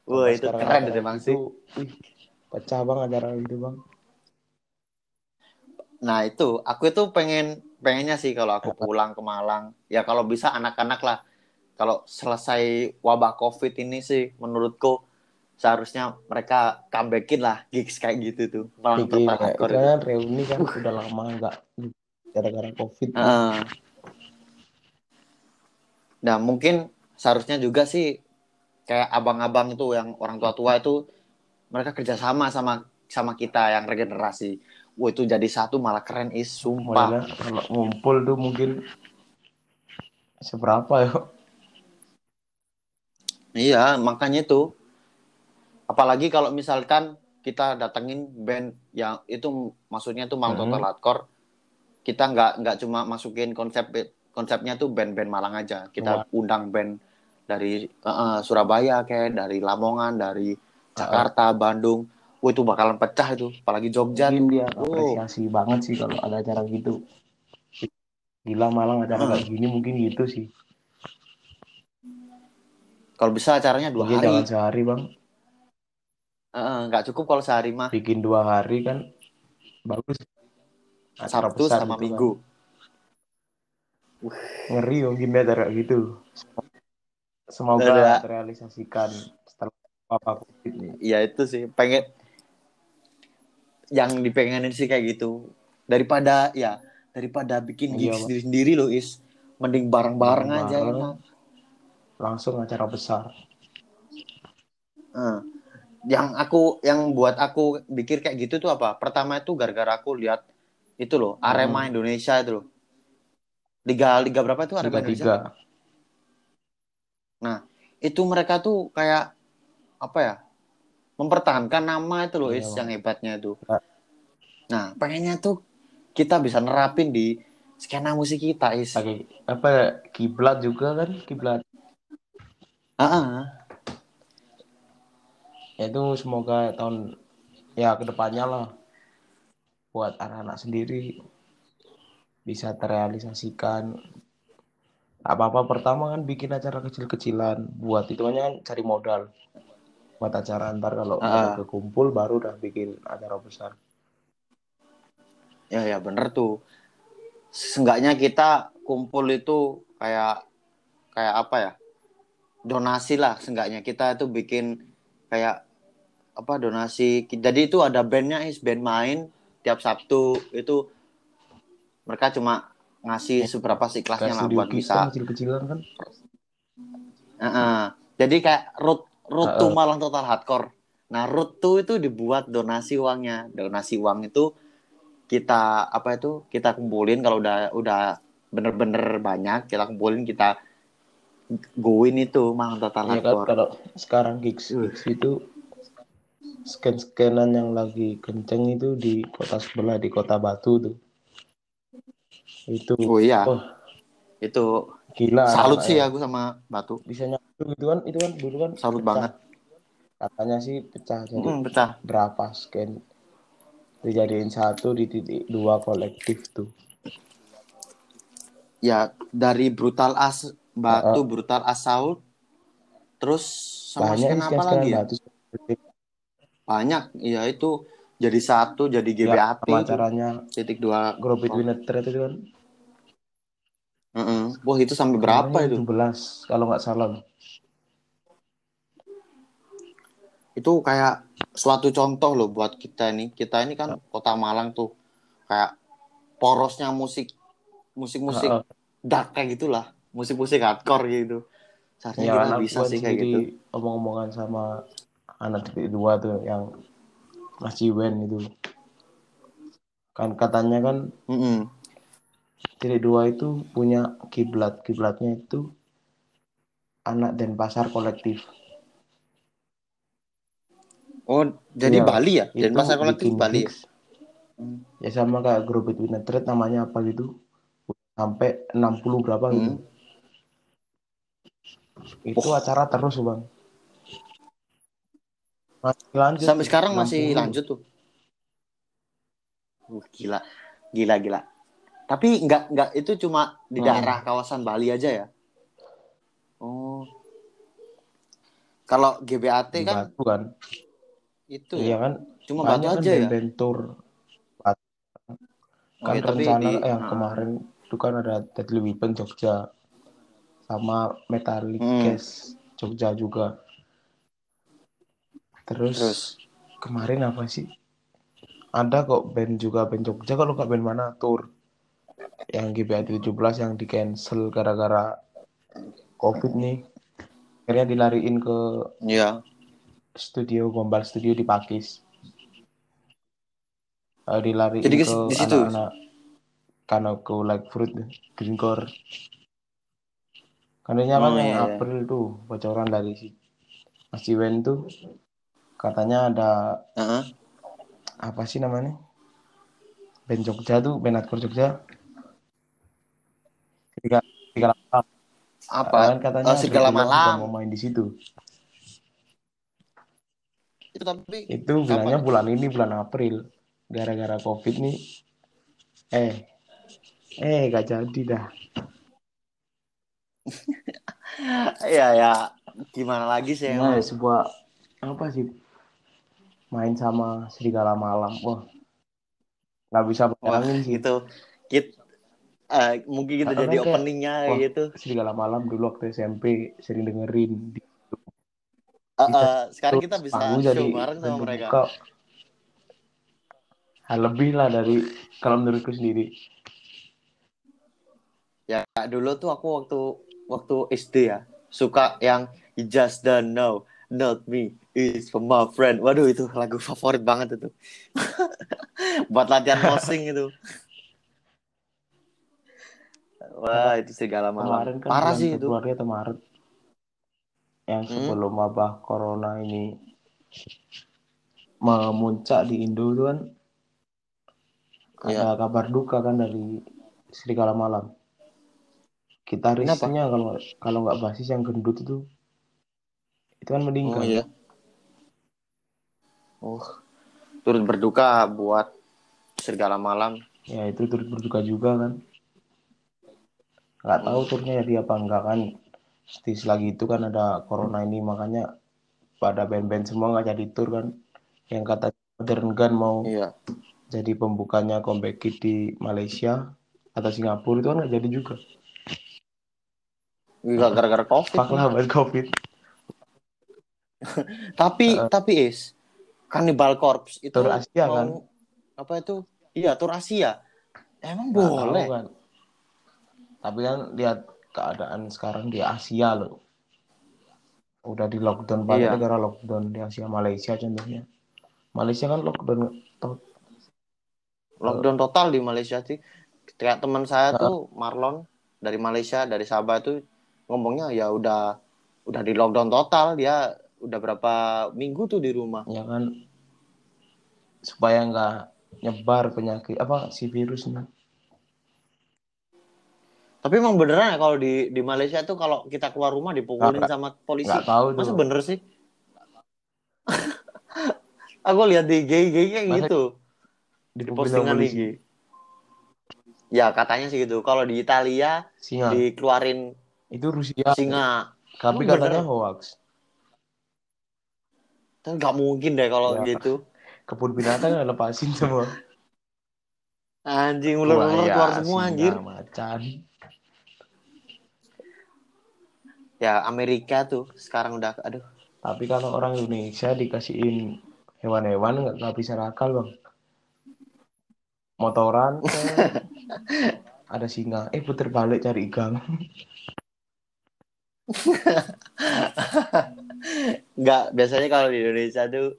S1: wah itu keren emang
S2: gitu,
S1: sih
S2: wih, pecah bang acara itu bang
S1: Nah itu, aku itu pengen pengennya sih kalau aku pulang ke Malang, ya kalau bisa anak-anak lah. Kalau selesai wabah COVID ini sih, menurutku seharusnya mereka comebackin lah gigs kayak gitu tuh. Malang
S2: bikin
S1: Total
S2: ya, kan reuni kan udah lama nggak gara-gara covid
S1: Heeh. Nah mungkin seharusnya juga sih kayak abang-abang itu yang orang tua-tua itu mereka kerjasama sama sama kita yang regenerasi. Wah itu jadi satu malah keren is, sumpah.
S2: Kalau ngumpul tuh mungkin seberapa ya
S1: Iya, makanya itu. Apalagi kalau misalkan kita datengin band yang itu maksudnya tuh Malang
S2: Hmm.
S1: Total Hardcore, kita nggak nggak cuma masukin konsep konsepnya tuh band-band Malang aja. Kita undang band dari eh, Surabaya kayak dari Lamongan, dari Jakarta, Bandung. Wah itu bakalan pecah itu, apalagi Jogja
S2: mungkin dia
S1: Wow.
S2: apresiasi banget sih kalau ada acara gitu gila malang acara
S1: Hmm.
S2: kayak gini mungkin gitu sih
S1: Kalau bisa acaranya dua
S2: mungkin
S1: hari,
S2: jangan sehari bang
S1: nggak cukup kalau sehari mah.
S2: bikin dua hari kan bagus acara
S1: Sabtu
S2: besar
S1: sama
S2: gitu kan.
S1: Minggu.
S2: ngeri mungkin dia acara gitu semoga terrealisasikan setelah apa
S1: Iya itu sih pengen yang dipengenin sih kayak gitu daripada ya daripada bikin
S2: Iya,
S1: gig
S2: Bang.
S1: sendiri-sendiri loh is mending bareng-bareng aja
S2: Bareng.
S1: enak.
S2: langsung acara besar
S1: Nah, yang aku yang buat aku pikir kayak gitu tuh apa? Pertama itu gara-gara aku lihat itu loh Arema
S2: Hmm.
S1: Indonesia itu loh. Liga liga berapa itu Arema
S2: tiga
S1: Indonesia?
S2: tiga
S1: Itu mereka tuh kayak apa ya? Mempertahankan nama itu loh
S2: Iya,
S1: is yang hebatnya itu.
S2: Ya.
S1: Nah, pengennya tuh kita bisa nerapin di skena musik kita is.
S2: apa kiblat juga kan kiblat
S1: Ah, ah.
S2: Ya, itu semoga tahun ya ke depannya lah buat anak-anak sendiri bisa terrealisasikan apa-apa pertama kan bikin acara kecil-kecilan buat itu kan cari modal buat acara ntar kalau
S1: Ah.
S2: udah kekumpul baru udah bikin acara besar
S1: Ya ya bener tuh. Seenggaknya kita kumpul itu kayak kayak apa ya? Donasi lah seenggaknya kita itu bikin kayak apa donasi. Jadi itu ada bandnya is band main tiap Sabtu itu mereka cuma ngasih seberapa sih kelasnya lah buat
S2: kita
S1: bisa.
S2: kecil-kecilan kan
S1: Heeh. Jadi kayak root root to
S2: Heeh.
S1: Malang Total Hardcore. Nah, root to itu dibuat donasi uangnya. Donasi uang itu kita apa itu kita kumpulin kalau udah udah bener-bener banyak kita kumpulin kita goin itu Malang Total
S2: ya kan
S1: Hardcore.
S2: kalau sekarang gigs,
S1: Uh.
S2: gigs itu scan-scanan yang lagi kenceng itu di kota sebelah di kota Batu tuh itu
S1: Oh iya,
S2: oh,
S1: itu
S2: gila
S1: salut sih
S2: ya.
S1: aku sama Batu.
S2: bisa nyatu gitu kan itu kan dulu kan
S1: Salut
S2: pecah.
S1: banget.
S2: katanya sih pecah jadi
S1: Mm, pecah.
S2: berapa scan dijadiin satu di titik dua kolektif tuh
S1: Ya dari brutal as Batu, brutal assault terus sama
S2: banyak
S1: scan apa lagi ya?
S2: batu
S1: Banyak. Iya itu jadi satu jadi
S2: ya,
S1: GBAT
S2: sama
S1: itu.
S2: acaranya
S1: titik dua
S2: Between the Thread itu kan
S1: Heeh. Wah itu sampai berapa itu?
S2: 17 kalau nggak salah
S1: Itu kayak suatu contoh loh buat kita ini. Kita ini kan kota Malang tuh kayak porosnya musik musik-musik
S2: Heeh.
S1: dark kayak gitulah, musik-musik hardcore gitu. Seharusnya
S2: ya
S1: kita bisa sih kayak gitu.
S2: omong-omongan sama anak titik dua tuh yang Mas Jiwen itu kan katanya kan
S1: Mm-mm.
S2: titik dua itu punya kiblat kiblatnya itu anak dan pasar kolektif
S1: Oh jadi
S2: Iya,
S1: Bali ya? Dan kolektif
S2: bikin
S1: Bali ya?
S2: ya sama kayak Grow Between the Thread namanya apa gitu sampai 60 berapa gitu
S1: Hmm.
S2: itu acara terus bang masih lanjut
S1: Sampai sekarang masih
S2: 60.
S1: lanjut tuh. Uh, gila, gila, gila. Tapi nggak nggak itu cuma di
S2: Hmm.
S1: daerah kawasan Bali aja ya? Oh. Kalau GBAT kan
S2: Batu kan
S1: itu
S2: iya
S1: ya,
S2: kan?
S1: Cuma batu
S2: banyak kan
S1: aja ya.
S2: band-band tour Batu.
S1: Oh,
S2: kan
S1: ya, tapi
S2: rencana
S1: di-
S2: yang
S1: ah.
S2: kemarin itu kan ada Deadly Weapon Jogja sama Metallic
S1: Hmm.
S2: Gas Jogja juga. Terus,
S1: Terus?
S2: kemarin apa sih? Ada kok band juga band Jogja. Kalau nggak band mana? Tour. Yang GBAT 17 yang di cancel gara-gara covid nih. Akhirnya dilariin ke
S1: ya,
S2: studio Gombal Studio di Pakis Eh, dilariin
S1: Jadi
S2: ke
S1: di situ?
S2: anak-anak Kanoko Like Fruit Greencore Katanya kan
S1: Oh,
S2: yang
S1: iya.
S2: April tuh bocoran dari si Mas Jiwen tuh katanya ada
S1: Heeh.
S2: apa sih namanya band Jogja tuh band hardcore Jogja Serigala Malam.
S1: apa?
S2: kan katanya
S1: Oh, Serigala Malam.
S2: mau main di situ
S1: Itu tapi
S2: itu bilangnya
S1: Kapan?
S2: bulan ini bulan April gara-gara covid nih eh eh gak jadi dah [laughs]
S1: ya ya gimana lagi sih
S2: nah
S1: emang.
S2: sebuah apa sih main sama serigala malam wah nggak bisa bayangin sih
S1: gitu. Kit, eh, mungkin kita
S2: Karena
S1: jadi openingnya
S2: wah.
S1: gitu.
S2: serigala malam dulu waktu SMP sering dengerin di Bisa
S1: eh, sekarang kita bisa show
S2: jadi
S1: bareng sama mereka.
S2: hal lebih lah dari kalau menurutku sendiri
S1: Ya dulu tuh aku waktu waktu SD ya suka yang You Just Don't Know, Not Me, Is for my friend. Waduh itu lagu favorit banget itu. [laughs] Buat latihan posing itu. Wah itu segala malam.
S2: kemarin kan
S1: Parah sih itu.
S2: Februari atau Maret yang
S1: Hmm.
S2: sebelum wabah corona ini memuncak di Indo itu kan
S1: Iya.
S2: ada kabar duka kan dari Serigala Malam. Gitarisnya kalau kalau nggak basis yang gendut itu itu kan
S1: Oh
S2: meninggal.
S1: iya. Oh turut berduka buat serigala malam.
S2: Ya itu turut berduka juga kan. Nggak tahu turnya jadi apa enggak kan. Di selagi itu kan ada corona ini makanya pada band-band semua nggak jadi tur kan. Yang kata Modern Gun mau
S1: Iya.
S2: jadi pembukanya comeback Kid di Malaysia atau Singapura itu kan nggak jadi juga.
S1: Gak gara-gara covid.
S2: Fuck lah buat COVID. [laughs]
S1: Tapi tapi is Cannibal Corpse itu
S2: Tur Asia,
S1: mau-
S2: kan?
S1: Apa itu? Iya, tur Asia. Emang boleh.
S2: kan. Tapi kan lihat keadaan sekarang di Asia loh. Udah di lockdown banyak
S1: Iya.
S2: negara lockdown di Asia, Malaysia contohnya. Malaysia kan lockdown to-
S1: Lockdown total di Malaysia sih. Kayak teman saya tuh Marlon dari Malaysia, dari Sabah tuh ngomongnya ya udah udah di lockdown total dia udah berapa minggu tuh di rumah.
S2: ya kan supaya nggak nyebar penyakit apa si virusnya.
S1: Tapi emang beneran ya kalau di di Malaysia tuh kalau kita keluar rumah dipukulin
S2: Nggak-
S1: sama polisi.
S2: nggak tahu.
S1: Masa bener sih? [laughs] Aku lihat di
S2: Masa
S1: gitu. di postingan. IG. Ya katanya sih gitu. Kalau di Italia
S2: Singa.
S1: dikeluarin
S2: Itu Rusia.
S1: singa,
S2: Tapi
S1: Emang
S2: katanya
S1: bener?
S2: hoax.
S1: kan nggak mungkin deh kalau
S2: Ya.
S1: gitu.
S2: Kebun binatang nggak lepasin semua.
S1: Anjing ular-ular keluar semua
S2: singa,
S1: anjir.
S2: macan.
S1: Ya Amerika tuh sekarang udah aduh.
S2: Tapi kalau orang Indonesia dikasihin hewan-hewan nggak nggak bisa nakal bang. Motoran [laughs] eh, ada singa, eh puter balik cari ikan. [laughs]
S1: Nggak biasanya kalau di Indonesia tuh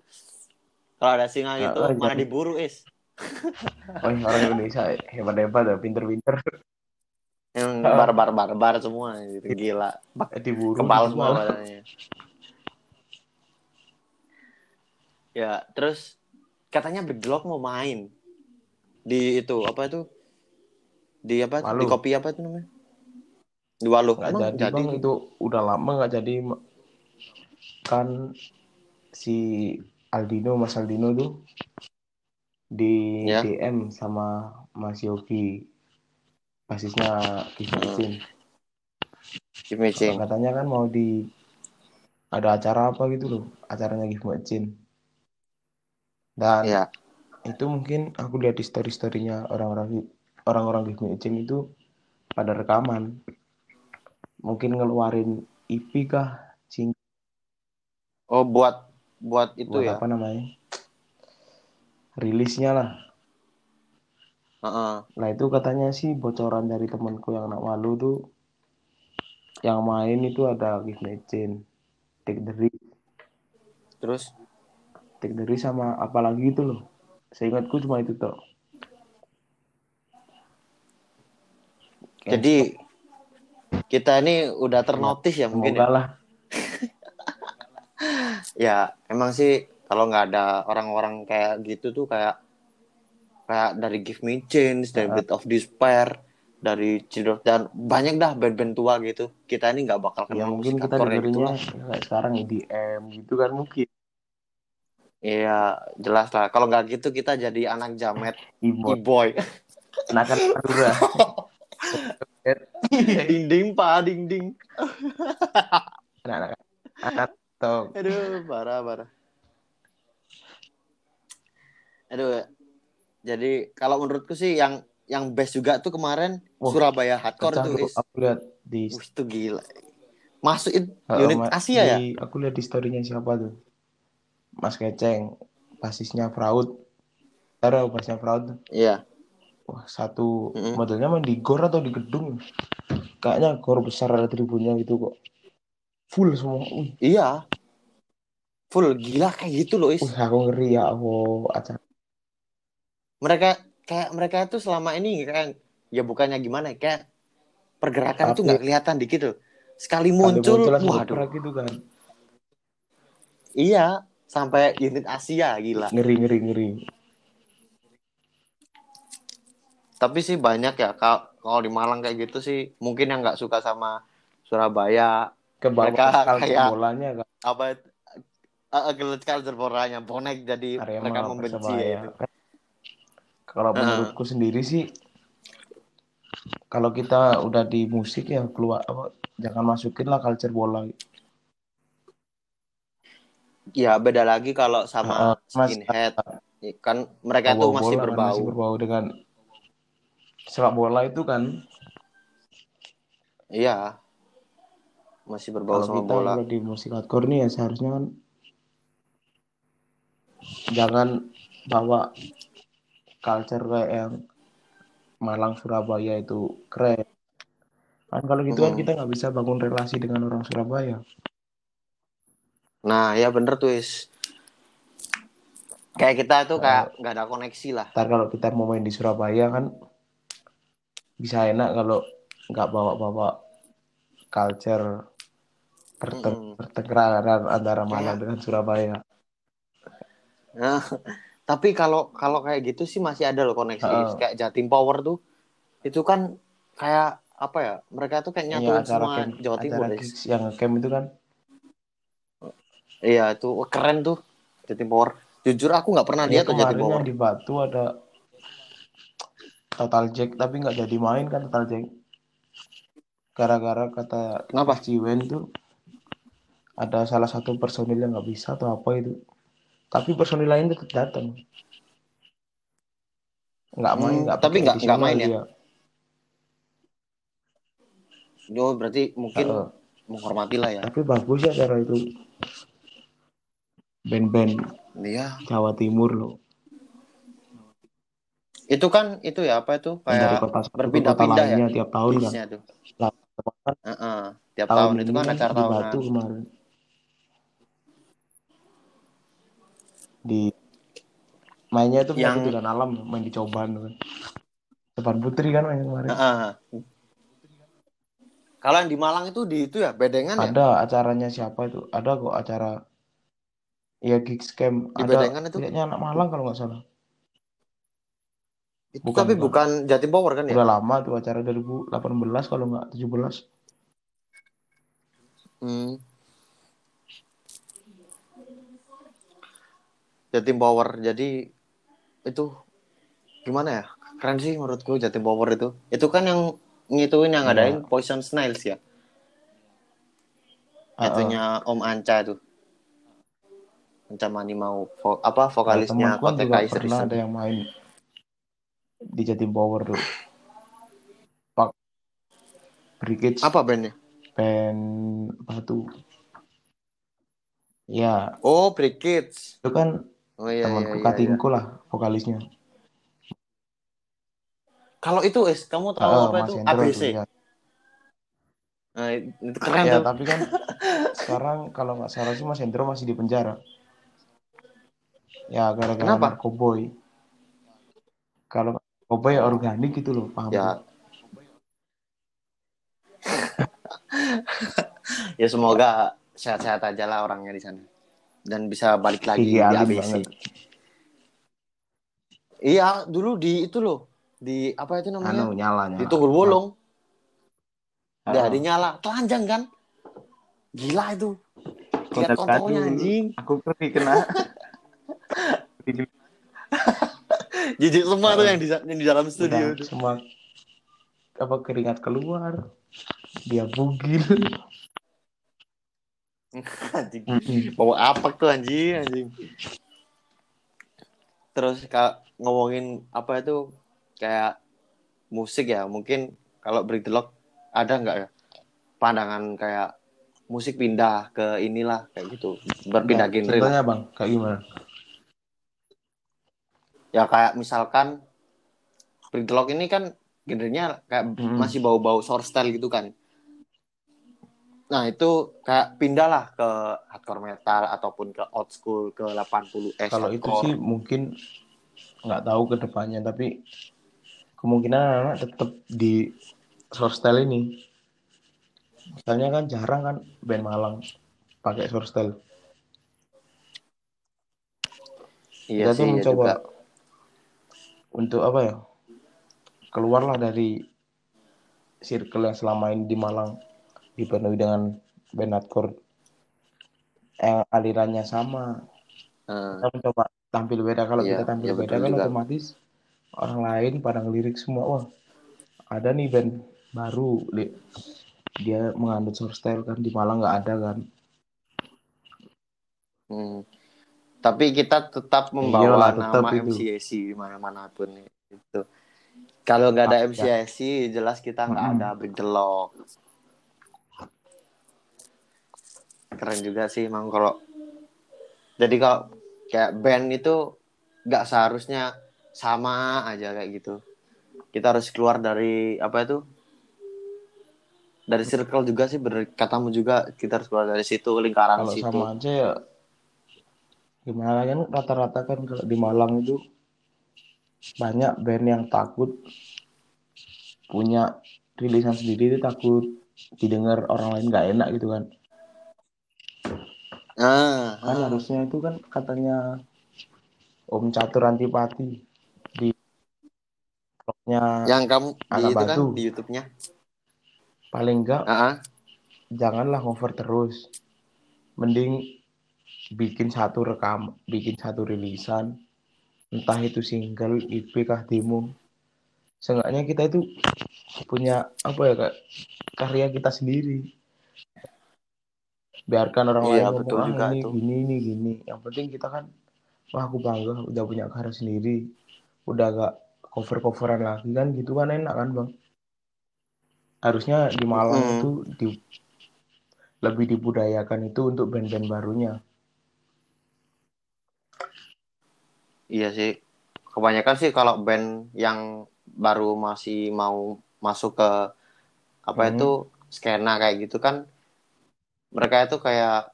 S1: kalau ada singa gitu mana
S2: jadi-
S1: diburu is.
S2: Oh orang Indonesia hebat-hebat pinter-pinter.
S1: Yang barbar barbar semua gitu. Gila.
S2: Eh, Diburu.
S1: Kepal semua badannya. Ya, terus katanya Dog mau main di itu apa itu? Di apa?
S2: Waluh.
S1: Di kopi apa itu namanya? Di Waluh.
S2: Nggak
S1: Emang
S2: jadi, bang itu udah lama nggak jadi kan si Aldino Mas Aldino tuh di
S1: Ya.
S2: DM sama Mas Yogi basisnya
S1: Give me change.
S2: katanya kan mau di ada acara apa gitu loh acaranya Kifmicin dan
S1: Ya,
S2: itu mungkin aku lihat di story storynya orang-orang orang-orang Kifmicin itu pada rekaman. Mungkin ngeluarin EP kah sing
S1: oh buat buat itu
S2: buat
S1: ya.
S2: apa namanya? Rilisnya lah
S1: Heeh.
S2: Nah itu katanya sih bocoran dari temanku yang anak malu tuh yang main itu ada Give Me Chain, Take the Risk,
S1: Terus
S2: Take the Risk sama apa lagi itu loh. Seingatku cuma itu toh.
S1: jadi kita ini udah ternotis ya mungkin
S2: Semoga
S1: ya.
S2: lah. [laughs]
S1: Ya, emang sih kalau nggak ada orang-orang kayak gitu tuh kayak kayak dari Give Me Change, dari Bit of Despair, dari Children dan banyak dah band-band tua gitu. Kita ini nggak bakal
S2: Ya
S1: kenal
S2: mungkin
S1: musik
S2: kita
S1: hardcore kayak gitu
S2: dengerinnya
S1: lah.
S2: kayak sekarang EDM gitu kan mungkin.
S1: Iya, jelas lah. Kalau nggak gitu kita jadi anak jamet, e-boy.
S2: anak Madura. [laughs]
S1: ding ding pa, ding ding.
S2: Anak-anak anak
S1: Aduh, parah parah. Aduh. Jadi kalau menurutku sih yang yang best juga tuh kemarin
S2: Wah,
S1: Surabaya Hardcore tuh is.
S2: Aku lihat di
S1: Wih, itu gila. Masukin
S2: Uh,
S1: unit
S2: Ma-
S1: Asia ya?
S2: di- Aku lihat di storynya siapa tuh? Mas Keceng, basisnya Fraud. Cara bahasnya fraud.
S1: Iya.
S2: Wah, satu
S1: Mm-mm.
S2: modelnya main di gor atau di gedung. Kayaknya gor besar ada tribunnya gitu kok. Full semua. Wih,
S1: Iya. Full gila kayak gitu loh, Is.
S2: wih aku ngeri ya Allah. Acara.
S1: Mereka kayak mereka itu selama ini kayak ya bukannya gimana ya, kayak pergerakan itu
S2: Tapi-
S1: nggak kelihatan dikit loh. Sekali
S2: Kali
S1: muncul,
S2: langsung
S1: waduh.
S2: gitu kan.
S1: Iya, sampai unit Asia gila.
S2: Ngeri, ngeri, ngeri.
S1: Tapi sih banyak ya kalau kalau di Malang kayak gitu sih mungkin yang nggak suka sama Surabaya
S2: Ke bawah
S1: Mereka
S2: culture
S1: kayak-
S2: bolanya kan.
S1: apa uh, culture boranya bonek jadi
S2: Arema,
S1: mereka membenci
S2: Persebaya.
S1: ya itu.
S2: Kalau
S1: Heeh.
S2: menurutku sendiri sih, kalau kita udah di musik ya keluar apa, jangan masukin lah culture bola.
S1: Ya beda lagi kalau sama
S2: Heeh, Mas-
S1: skinhead kan mereka itu masih
S2: bola kan,
S1: berbau.
S2: masih berbau dengan sepak bola itu kan.
S1: Iya. Masih berbau
S2: Kalau
S1: sama
S2: kita
S1: bola.
S2: udah di musik hardcore nih ya seharusnya kan jangan bawa culture kayak yang Malang Surabaya itu keren. Kan kalau gitu kan
S1: Hmm.
S2: kita nggak bisa bangun relasi dengan orang Surabaya.
S1: Nah, ya bener tuh, Is. Kayak kita tuh kayak nggak ada koneksi lah.
S2: Ntar kalau kita mau main di Surabaya kan bisa enak kalau nggak bawa-bawa culture pertengkaran antara Malang
S1: Kayak-
S2: dengan Surabaya. [laughs]
S1: Tapi kalau kalau kayak gitu sih masih ada loh koneksi.
S2: Heeh.
S1: Kayak Jatim Power tuh itu kan kayak apa ya? Mereka tuh kayak
S2: Iya
S1: nyatuin
S2: acara
S1: semua
S2: camp,
S1: Jawa Timur.
S2: yang camp itu kan
S1: Iya, itu keren tuh Jatim Power. Jujur aku nggak pernah
S2: ya
S1: lihat Jatim Power.
S2: di Batu ada Total Jack tapi nggak jadi main kan Total Jack gara-gara kata
S1: Kenapa?
S2: Ciwen tuh ada salah satu personil yang nggak bisa atau apa itu tapi personil lain tetap datang nggak main
S1: Hmm,
S2: nggak
S1: tapi nggak- nggak main ya? Oh, berarti mungkin
S2: Heeh.
S1: menghormati lah ya.
S2: tapi bagus ya cara itu band-band
S1: Iya.
S2: Jawa Timur loh
S1: Itu kan itu ya apa itu kayak berpindah-pindah ya
S2: tiap tahun kan
S1: tuh.
S2: Lah, kan
S1: Heeh, tiap
S2: tahun
S1: tahun, itu kan acara tahunan.
S2: Batu kemarin di mainnya itu
S1: Yang-
S2: dengan alam main di Coban kan Coban Putri kan main kemarin
S1: Heeh. Kalau yang di Malang itu di itu ya bedengan ya.
S2: ada acaranya siapa itu ada kok acara ya gigs camp
S1: Di
S2: ada
S1: Bedengan itu?
S2: kayaknya anak Malang kalau nggak salah
S1: Itu
S2: bukan,
S1: tapi
S2: bukan.
S1: bukan Jatim Power kan ya?
S2: udah lama tuh acara 2018 kalau nggak 17
S1: Hmm. Jatim Power. Jadi itu gimana ya? Keren sih menurutku Jatim Power itu. Itu kan yang ngituin yang ngadain Poison Snails ya.
S2: Ah, ah.
S1: Itunya Om Anca tuh. Anca Mani mau vo- apa vokalisnya Kotek
S2: juga
S1: Kaiser
S2: ada yang main di Jatim Power tuh Pak Brigade
S1: Apa bandnya?
S2: band Batu ya
S1: Oh, Kids.
S2: itu kan
S1: Oh iya, iya,
S2: temanku
S1: iya, iya.
S2: Katingku lah vokalisnya
S1: Kalau itu es, kamu tahu
S2: Ah,
S1: apa
S2: Mas
S1: itu
S2: Hendro
S1: ABC?
S2: ya.
S1: Nah, itu keren
S2: Ya,
S1: tuh.
S2: tapi kan [laughs] sekarang kalau nggak salah sih Mas Hendro masih di penjara ya gara-gara narkoboy kalau narkoboy ya organik gitu loh paham
S1: Ya. [laughs] ya semoga sehat-sehat aja lah orangnya di sana. Dan bisa balik lagi
S2: Gigi
S1: di ABC.
S2: banget.
S1: Iya, dulu di itu loh. Di apa itu namanya?
S2: anu nyala nyala
S1: di Tunggul Bolong.
S2: Ah.
S1: Udah dinyala, telanjang kan? Gila itu. Lihat
S2: Batu.
S1: anjing.
S2: aku pergi kena [laughs]
S1: Jijik semua tuh yang di, yang di dalam studio
S2: semua apa keringat keluar dia bugil
S1: Anjing. Bawa apa tuh anjing, anjing. Terus kak ngomongin apa itu kayak musik ya, mungkin kalau Break the Lock ada nggak ya pandangan kayak musik pindah ke inilah kayak gitu, berpindah
S2: Nah,
S1: genre
S2: contohnya bang kayak gimana
S1: ya kayak misalkan Britlock ini kan genrenya kayak
S2: Hmm.
S1: masih bau-bau style gitu kan nah itu kayak pindah lah ke hardcore metal ataupun ke old school ke 80 s
S2: Kalau itu sih mungkin nggak tahu ke depannya, tapi kemungkinan anak tetap di style ini. Misalnya kan jarang kan band Malang pakai style.
S1: iya
S2: Kita
S1: sih
S2: tuh
S1: iya
S2: mencoba
S1: juga
S2: untuk apa ya? Keluarlah dari circle yang selama ini di Malang dipenuhi dengan band hardcore yang alirannya sama.
S1: Eh,
S2: Kita mencoba tampil beda. Kalau
S1: Iya,
S2: kita tampil
S1: iya,
S2: beda kan
S1: juga.
S2: otomatis orang lain pada ngelirik semua. Wah, ada nih band baru. Li- Dia menganut style kan di Malang nggak ada kan.
S1: hmm. tapi kita tetap membawa
S2: Iyalah, tetap
S1: nama
S2: itu.
S1: MCAC di mana-mana pun itu kalau nggak ada
S2: Ah, ya.
S1: MCAC jelas kita nggak
S2: Mm-mm.
S1: ada Break the Law keren juga sih emang kalau jadi kalau kayak band itu nggak seharusnya sama aja kayak gitu. Kita harus keluar dari apa itu? Dari circle juga sih bener katamu juga kita harus keluar dari situ lingkaran
S2: Kalau
S1: situ.
S2: sama aja ya gimana kan rata-rata kan kalau di Malang itu banyak band yang takut punya rilisan sendiri itu takut didengar orang lain nggak enak gitu kan.
S1: Ah,
S2: Kan
S1: ah.
S2: harusnya itu kan katanya Om Catur Antipati di vlognya
S1: yang kamu di itu kan di YouTube-nya
S2: paling enggak
S1: ah, ah.
S2: janganlah cover terus. Mending bikin satu rekam, bikin satu rilisan, entah itu single, EP kah demo. Seenggaknya kita itu punya apa ya kak karya kita sendiri. Biarkan orang
S1: Iya,
S2: lain ngomong
S1: betul
S2: ah
S1: juga
S2: ini
S1: tuh."
S2: gini ini gini. Yang penting kita kan wah aku bangga udah punya karya sendiri. Udah gak cover-coveran lagi kan gitu kan enak kan bang. Harusnya di Malang
S1: Mm-mm.
S2: itu di, lebih dibudayakan itu untuk band-band barunya.
S1: Iya sih. Kebanyakan sih kalau band yang baru masih mau masuk ke apa
S2: Hmm.
S1: itu skena kayak gitu kan mereka itu kayak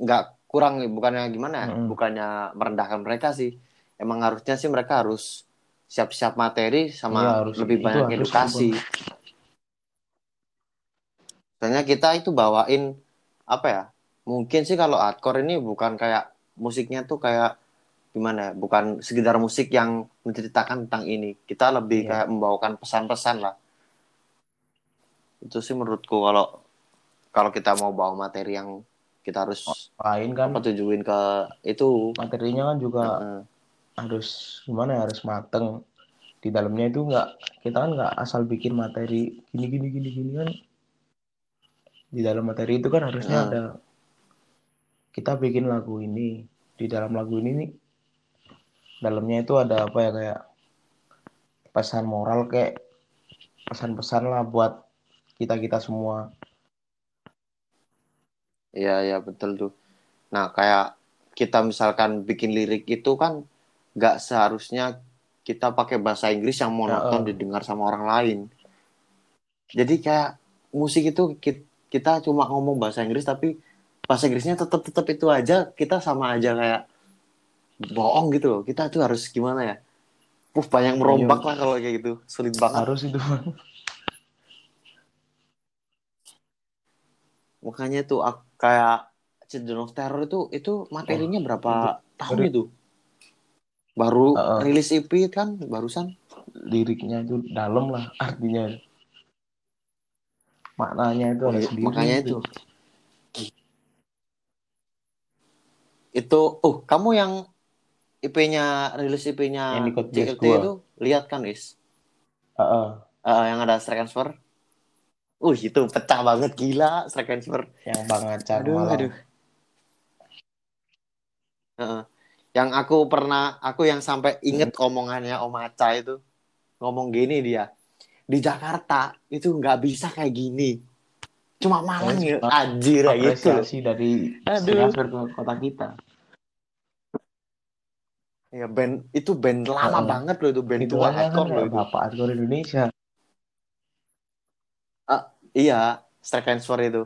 S1: nggak kurang nih bukannya gimana ya?
S2: Mm-mm.
S1: bukannya merendahkan mereka sih emang harusnya sih mereka harus siap-siap materi sama
S2: harus.
S1: lebih
S2: Itu
S1: banyak edukasi soalnya kita itu bawain apa ya mungkin sih kalau hardcore ini bukan kayak musiknya tuh kayak gimana ya bukan sekedar musik yang menceritakan tentang ini kita lebih
S2: Iya.
S1: kayak membawakan pesan-pesan lah itu sih menurutku kalau kalau kita mau bawa materi yang kita harus
S2: Lain kan.
S1: apa tujuin ke itu.
S2: Materinya kan juga
S1: Heeh.
S2: harus gimana ya harus mateng. Di dalamnya itu nggak kita kan nggak asal bikin materi gini gini gini gini kan. Di dalam materi itu kan harusnya
S1: Hmm.
S2: ada kita bikin lagu ini di dalam lagu ini nih dalamnya itu ada apa ya kayak pesan moral kayak pesan-pesan lah buat kita kita semua
S1: Iya, iya betul tuh. Nah, kayak kita misalkan bikin lirik itu kan nggak seharusnya kita pakai bahasa Inggris yang monoton
S2: Heeh.
S1: didengar sama orang lain. Jadi kayak musik itu ki- kita cuma ngomong bahasa Inggris tapi bahasa Inggrisnya tetap tetap itu aja kita sama aja kayak bohong gitu loh. Kita tuh harus gimana ya? Uh, banyak merombak
S2: Iya.
S1: lah kalau kayak gitu. Sulit banget.
S2: harus itu
S1: Makanya tuh ak- kayak Children of Terror itu itu materinya berapa tahun
S2: ngeri.
S1: itu? Baru
S2: Heeh.
S1: rilis EP kan barusan.
S2: liriknya itu dalam lah artinya maknanya itu
S1: Oh,
S2: ada
S1: iya,
S2: sendiri
S1: makanya
S2: gitu.
S1: itu. Itu oh, kamu yang rilis
S2: Yang ikut
S1: CLT
S2: Jazz gua.
S1: itu lihat kan, Is?
S2: Heeh.
S1: Eh, yang ada strike transfer. Uh, itu pecah banget gila strike transfer.
S2: yang Bang Aca
S1: Aduh,
S2: Malang.
S1: aduh. Heeh. Yang aku pernah, aku yang sampai inget
S2: Hmm.
S1: omongannya Om Aca itu ngomong gini dia di Jakarta itu nggak bisa kayak gini. Cuma Malang ya, anjir ya gitu.
S2: dari
S1: Aduh.
S2: transfer ke kota kita
S1: ya band itu band lama
S2: Heeh.
S1: banget loh itu band
S2: itu
S1: tua
S2: kan
S1: hardcore loh
S2: kayak
S1: itu
S2: bapak hardcore Indonesia
S1: iya Strike and Sword itu.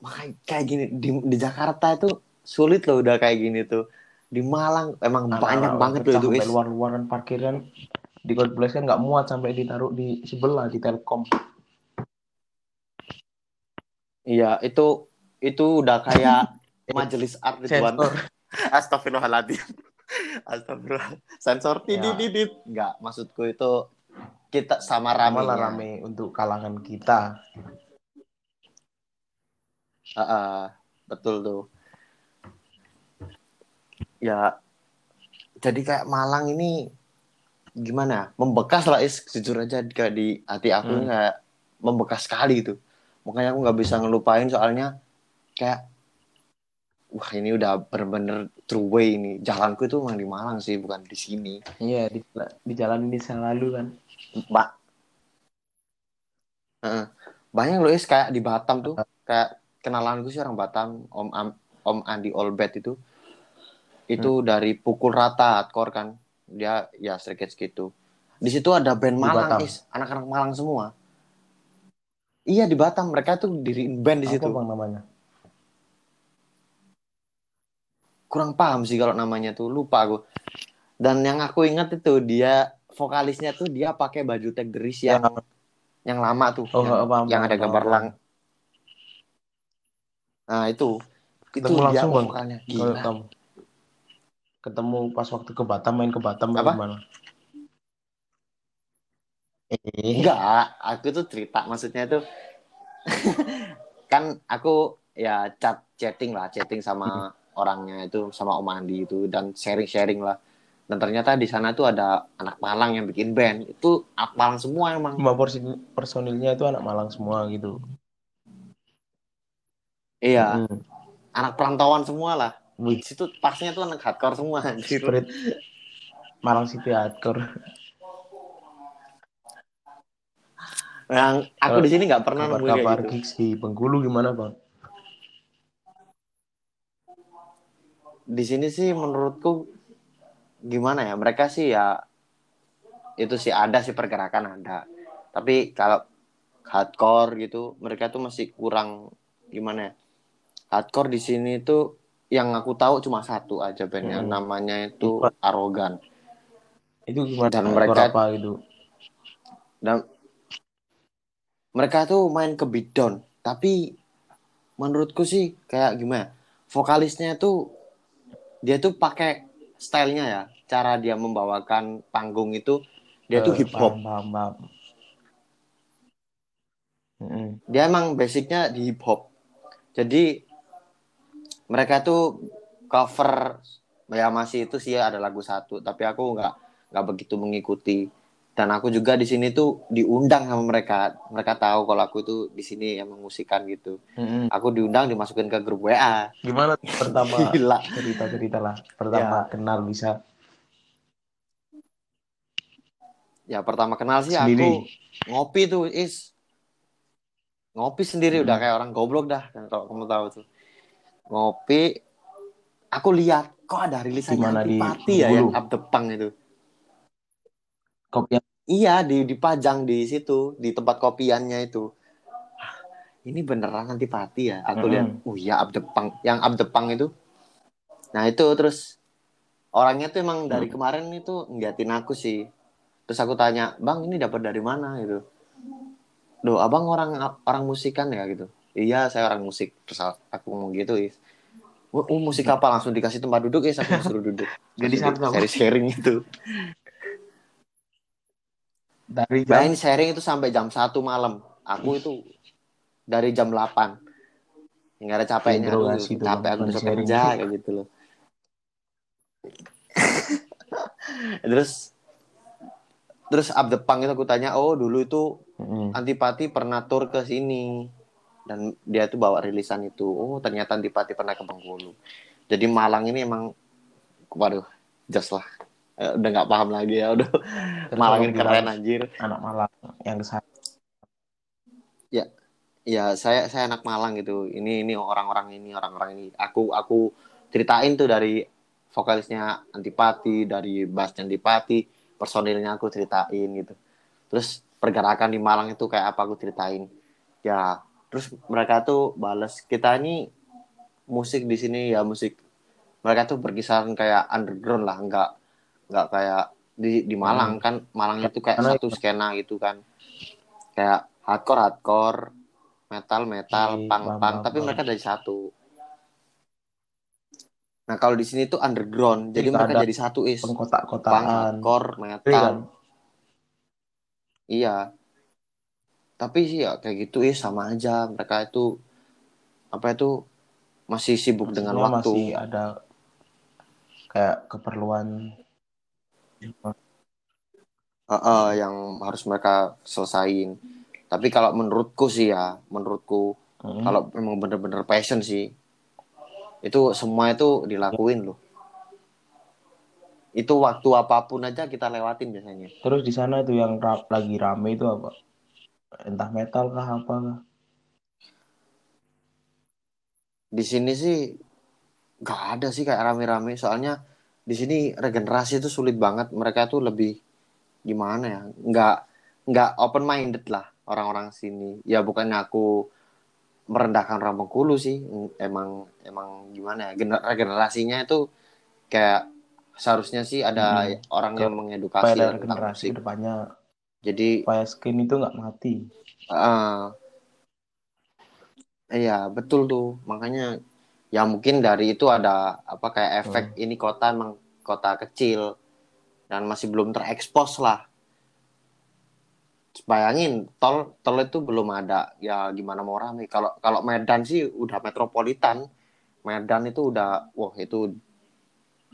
S1: Makanya kayak gini di, di Jakarta itu sulit loh udah kayak gini tuh. Di Malang emang banyak
S2: Anak-anak
S1: banget loh itu
S2: luar-luaran parkiran di God Bless kan nggak muat sampai ditaruh di sebelah di Telkom.
S1: Iya itu itu udah kayak [laughs] majelis art kan
S2: sensor. [laughs]
S1: Astagfirullahaladzim. Astagfirullah. Sensor
S2: Ya.
S1: tidit tidit nggak maksudku itu kita sama
S2: malah
S1: ramenya
S2: rame untuk kalangan kita.
S1: Heeh, betul tuh. Ya. Jadi kayak Malang ini gimana? Membekas lah is. Jujur aja kayak di hati aku
S2: Hmm.
S1: kayak membekas sekali gitu. Makanya aku nggak bisa ngelupain soalnya kayak wah ini udah bener-bener true way ini. Jalanku itu emang di Malang sih bukan di sini.
S2: Iya di, di jalan ini selalu kan
S1: mbak Heeh. banyak loh is kayak di Batam tuh. Kayak kenalanku sih orang Batam Om Am- Om Andi Olbet itu. Itu
S2: Hmm.
S1: dari pukul rata hardcore kan. Dia ya sedikit gitu di situ ada band
S2: Di
S1: Malang
S2: Batam?
S1: is. Anak-anak Malang semua. Iya di Batam. Mereka tuh diriin band di situ.
S2: Bang namanya?
S1: Kurang paham sih kalau namanya tuh. Lupa aku dan yang aku ingat itu dia vokalisnya tuh dia pakai baju tag deris
S2: Ya.
S1: yang yang lama tuh
S2: Oh,
S1: yang,
S2: paham,
S1: yang ada gambar lang nah itu. Itu
S2: Ketemu
S1: dia
S2: langsung, Bang?
S1: vokalnya. Gila.
S2: kamu. Ketemu pas waktu ke Batam main ke Batam
S1: Apa?
S2: gimana? Eh.
S1: Enggak aku tuh cerita maksudnya tuh. [laughs] Kan aku ya chat chatting lah chatting sama orangnya itu sama Om Andi itu dan sharing sharing lah dan ternyata di sana tuh ada anak Malang yang bikin band. Itu anak Malang semua emang.
S2: Porsi- personilnya itu anak Malang semua gitu.
S1: Iya.
S2: Hmm.
S1: anak perantauan semua lah.
S2: Wih,
S1: di situ pasnya tuh anak hardcore semua
S2: spirit Malang City Hardcore.
S1: Yang aku di sini nggak pernah nemuin kayak
S2: kabar-kabar
S1: gitu.
S2: gigs di Bengkulu gimana bang?
S1: Di sini sih menurutku gimana ya mereka sih ya itu sih ada sih pergerakan ada. Tapi kalau hardcore gitu mereka tuh masih kurang gimana ya hardcore di sini tuh yang aku tahu cuma satu aja bandnya
S2: Hmm.
S1: namanya itu arogan
S2: itu gimana?
S1: Dan mereka-
S2: apa gitu?
S1: Dan mereka tuh main ke beatdown tapi menurutku sih kayak gimana vokalisnya tuh dia tuh pakai stylenya ya cara dia membawakan panggung itu dia tuh
S2: Eh,
S1: hip hop.
S2: paham, paham,
S1: dia emang basicnya di hip hop. Jadi mereka tuh cover ya masih itu sih ada lagu satu tapi aku nggak nggak begitu mengikuti. Dan aku juga di sini tuh diundang sama mereka. Mereka tahu kalau aku tuh di sini yang mengusikan gitu.
S2: Mm-mm.
S1: aku diundang dimasukin ke grup WA
S2: gimana? [laughs] Pertama
S1: gila.
S2: Cerita cerita lah. Pertama
S1: Ya.
S2: kenal bisa
S1: ya pertama kenal sih
S2: Sendiri.
S1: aku ngopi tuh is. Ngopi sendiri udah
S2: Hmm.
S1: kayak orang goblok dah kalau kamu tahu tuh. Ngopi aku lihat kok ada rilisan
S2: Di mana, di
S1: antipati ya yang up the punk itu?
S2: Kopi
S1: iya di dipajang di situ di tempat kopiannya itu. Hah, ini beneran antipati ya? Aku
S2: Mm-mm.
S1: lihat oh iya up the punk. Yang up the punk itu. Nah itu terus orangnya tuh emang dari
S2: Hmm.
S1: kemarin itu ngeliatin aku sih terus aku tanya bang ini dapat dari mana gitu Loh, abang orang orang musikan ya gitu. Iya, saya orang musik. Terus aku ngomong gitu, Is. Oh, oh, musik apa? Langsung dikasih tempat duduk, Is. Aku suruh duduk. [laughs]
S2: Jadi satu apa?
S1: sharing itu.
S2: dari jam
S1: Bayangin sharing itu sampai jam 1 malam. Aku itu dari jam 8. Nggak ada capeknya. Aduh,
S2: Interogasi tuh,
S1: capek aku
S2: sharing.
S1: kerja, kayak gitu loh. [laughs] terus terus punk itu aku tanya, oh dulu itu
S2: Mm-mm.
S1: Antipati pernah tur ke sini dan dia tuh bawa rilisan itu. Oh, ternyata Antipati pernah ke Bengkulu. Jadi Malang ini emang waduh, just lah. Eh, udah nggak paham lagi ya, udah
S2: Terus
S1: Malang ini keren anjir.
S2: anak Malang yang ke sana
S1: Ya, saya saya anak Malang gitu. Ini ini orang-orang ini, orang-orang ini. Aku aku ceritain tuh dari vokalisnya antipati dari bassnya antipati personilnya aku ceritain gitu. Terus pergerakan di Malang itu kayak apa aku ceritain. Ya terus mereka tuh bales kita ini musik di sini ya musik. Mereka tuh berkisaran kayak underground lah nggak nggak kayak di di Malang kan. Malang itu kayak
S2: Karena
S1: satu skena gitu kan. Kayak hardcore hardcore metal metal
S2: Iya,
S1: punk
S2: paham,
S1: tapi mereka dari satu nah kalau di sini tuh underground jadi
S2: Iya,
S1: mereka jadi satu is.
S2: pengkotak-kotaan
S1: hardcore
S2: Iya
S1: metal.
S2: Kan
S1: iya. Tapi sih ya kayak gitu is sama aja. Mereka itu apa itu masih sibuk dengan
S2: maksudnya
S1: waktu.
S2: masih ada kayak keperluan.
S1: Heeh, yang harus mereka selesain. Tapi kalau menurutku sih ya menurutku
S2: Hmm.
S1: kalau memang bener-bener passion sih itu semua itu dilakuin loh. Itu waktu apa pun aja kita lewatin biasanya.
S2: Terus di sana itu yang ra- lagi rame itu apa? Entah metal kah apa kah?
S1: Di sini sih nggak ada sih kayak rame-rame. Soalnya di sini regenerasi itu sulit banget. Mereka tuh lebih gimana ya? Nggak nggak open minded lah orang-orang sini. Ya bukannya aku merendahkan orang Bengkulu sih. Emang emang gimana ya gener- regenerasinya itu kayak seharusnya sih ada
S2: Hmm.
S1: orang yang mengedukasi tentang
S2: regenerasi
S1: musik.
S2: depannya
S1: jadi
S2: skin itu nggak mati.
S1: Eh, iya betul tuh. Makanya ya mungkin dari itu ada apa kayak efek ini kota emang kota kecil dan masih belum terekspos lah bayangin tol tol itu belum ada. Ya gimana mau rame? Kalau kalau Medan sih udah metropolitan. Medan itu udah wah itu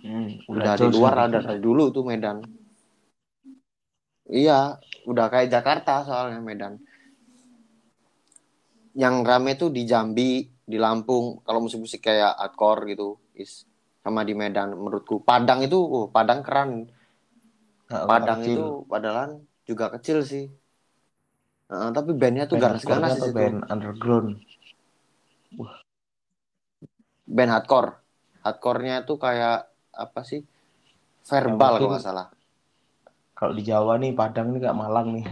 S2: Hmm,
S1: udah di luar ada dari dulu tuh Medan. Iya udah kayak Jakarta soalnya Medan. Yang rame tuh di Jambi di Lampung. Kalau musik-musik kayak hardcore gitu is sama di Medan menurutku. Padang itu oh, Padang keren. Padang
S2: kecil.
S1: itu padahal juga kecil sih Heeh, tapi bandnya tuh
S2: band
S1: ganas-ganas
S2: atau band underground?
S1: Band hardcore. Hardcore-nya tuh kayak apa sih? Verbal kalau nggak salah.
S2: Kalau di Jawa nih Padang nih kayak Malang nih.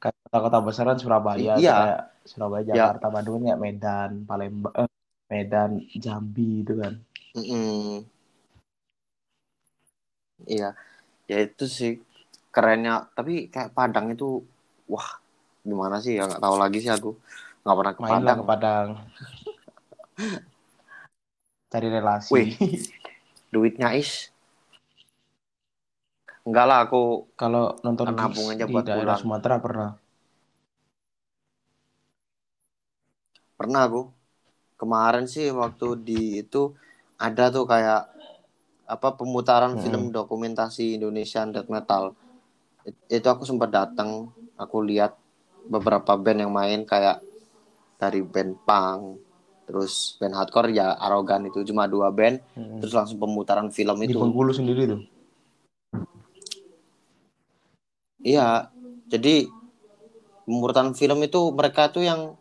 S2: Kayak kota-kota besar kan Surabaya
S1: Iya.
S2: kayak Surabaya
S1: Ya.
S2: Jakarta Bandung kan kayak Medan Palembang eh, Medan Jambi itu kan.
S1: Mm-mm. Iya, ya itu sih kerennya. Tapi kayak Padang itu, wah, gimana sih ya nggak tahu lagi sih aku. Nggak pernah ke Padang.
S2: ke Padang [laughs] cari relasi
S1: Wih. Duitnya is, enggak lah aku.
S2: kalau nonton
S1: Nabung aja
S2: di
S1: buat
S2: daerah
S1: pulang.
S2: Sumatera pernah
S1: Pernah aku. Kemarin sih waktu di itu ada tuh kayak apa pemutaran
S2: Mm-mm.
S1: film dokumentasi Indonesian Death Metal. It- Itu aku sempat datang, aku lihat beberapa band yang main kayak dari band punk, terus band hardcore ya arogan itu cuma dua band,
S2: Mm.
S1: terus langsung pemutaran film
S2: di
S1: itu.
S2: Bengkulu sendiri tuh
S1: Iya, jadi pemutaran film itu mereka tuh yang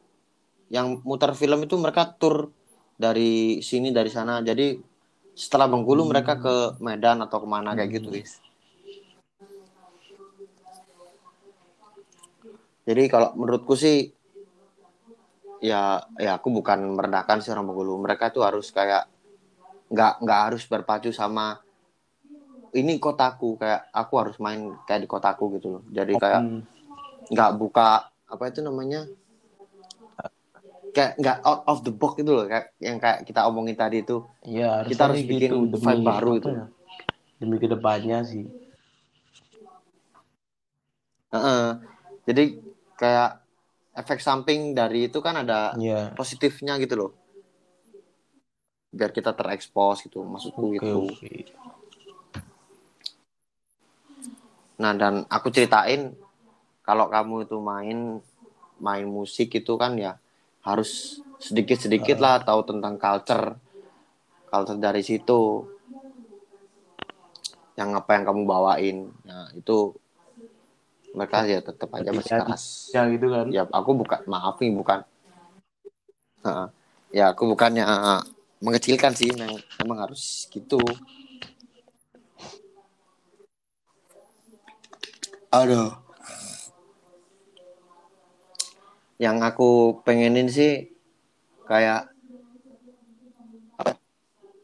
S1: yang mutar film itu mereka tur dari sini dari sana. Jadi setelah Bengkulu mereka ke Medan atau ke mana kayak gitu, guys. Jadi kalau menurutku sih ya ya aku bukan merendahkan sih orang Bengkulu. Mereka tuh harus kayak nggak nggak harus berpacu sama ini kotaku kayak aku harus main kayak di kotaku gitu loh. Jadi kayak nggak buka apa itu namanya kayak nggak out of the box gitu loh kayak yang kayak kita omongin tadi itu
S2: Iya, harusnya
S1: Kita harus
S2: sih
S1: bikin
S2: gitu
S1: vibe baru itu.
S2: ya, demi ke depannya sih.
S1: Heeh. jadi kayak efek samping dari itu kan ada
S2: Iya.
S1: positifnya gitu loh. Biar kita terekspos gitu maksudku
S2: Oke,
S1: gitu. nah dan aku ceritain kalau kamu itu main main musik itu kan ya harus sedikit sedikit lah tahu tentang culture culture dari situ. Yang apa yang kamu bawain. Nah itu mereka ya tetap aja masih keras.
S2: Ya gitu kan.
S1: ya aku bukan maaf nih bukan. Heeh. ya aku bukannya eh, mengecilkan sih memang, memang harus gitu. Aduh. Yang aku pengenin sih kayak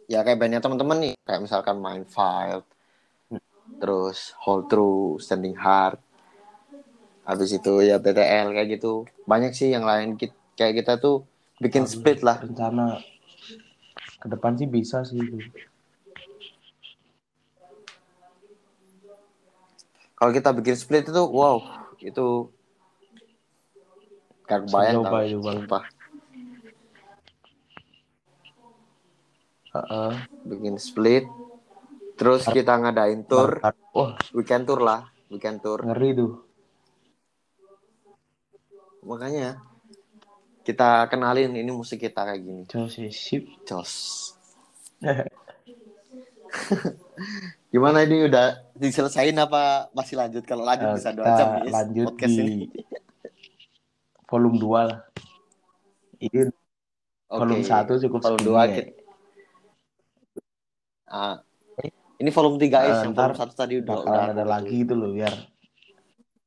S1: ya kayak bandnya teman-teman nih. Kayak misalkan main file terus hold true standing hard habis itu ya BTL kayak gitu. Banyak sih yang lain. Ki- kayak kita tuh bikin split lah.
S2: rencana ke depan sih bisa sih itu.
S1: Kalau kita bikin split itu wow itu gak kebayang
S2: Coba
S1: tau.
S2: itu,
S1: sumpah.
S2: Heeh.
S1: bikin split terus kita ngadain tour.
S2: Wah.
S1: Weekend tour lah weekend tour.
S2: Ngeri tuh
S1: makanya kita kenalin ini musik kita kayak gini.
S2: Jos sip.
S1: Jos [laughs] gimana ini udah diselesain apa masih lanjut? Kalau lanjut bisa dua jam Is,
S2: lanjut
S1: podcast
S2: di
S1: ini.
S2: volume 2 lah. Ini
S1: Oke,
S2: volume 1 cukup
S1: volume
S2: segini
S1: dua
S2: ya.
S1: kita- ah, ini volume 3 is
S2: Eh,
S1: yang volume satu tadi udah udah
S2: ada lagi itu loh biar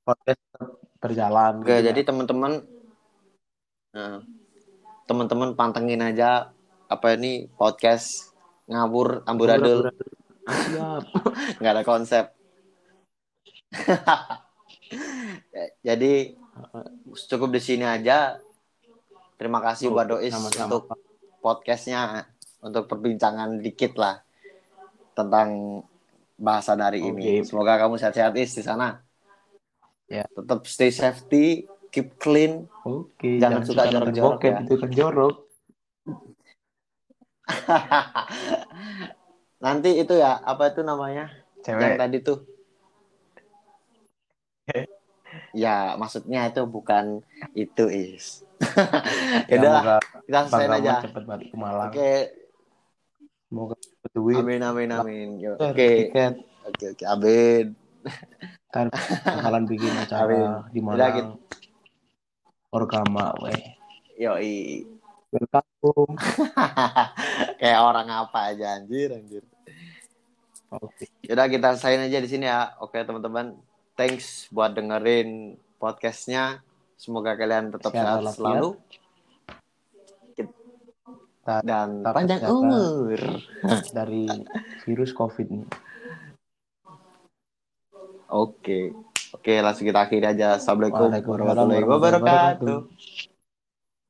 S2: podcast berjalan
S1: Oke,
S2: gitu.
S1: jadi
S2: ya.
S1: teman-teman nah, teman-teman pantengin aja apa ini podcast ngabur amburadul
S2: siap. [laughs]
S1: Nggak ada konsep. [laughs] Jadi cukup di sini aja. Terima kasih buat Dois
S2: Sama-sama.
S1: untuk podcastnya untuk perbincangan dikit lah tentang bahasa dari ini.
S2: Oke.
S1: semoga kamu sehat-sehat is di sana
S2: Ya.
S1: tetap stay safety keep clean.
S2: Oke
S1: Jangan suka
S2: nonton
S1: jorok-jorok
S2: bokep,
S1: ya.
S2: itu kan jorok. [laughs]
S1: Nanti itu ya apa itu namanya? Yang
S2: cewek.
S1: tadi tuh. [laughs] Ya maksudnya itu bukan itu is. [laughs] Ya udah
S2: semoga
S1: kita
S2: Ramon
S1: aja.
S2: cepet balik ke Malang.
S1: Oke.
S2: Semoga dapet duit.
S1: Amin amin amin. Oke. oke oke amin
S2: kan bakalan bikin [laughs] acara di
S1: Udah,
S2: Malang.
S1: gitu.
S2: Orgama weh.
S1: Yoi.
S2: Welcome. [laughs]
S1: Kayak orang apa aja anjir anjir.
S2: Oke.
S1: Yaudah kita selesaiin aja di sini ya. Oke teman-teman, thanks buat dengerin podcastnya. Semoga kalian tetap
S2: Sehat
S1: sehat selalu. Dan
S2: tetap
S1: panjang umur.
S2: dari virus covid ini
S1: Oke, oke langsung kita akhiri aja. Assalamualaikum warahmatullahi
S2: wabarakatuh.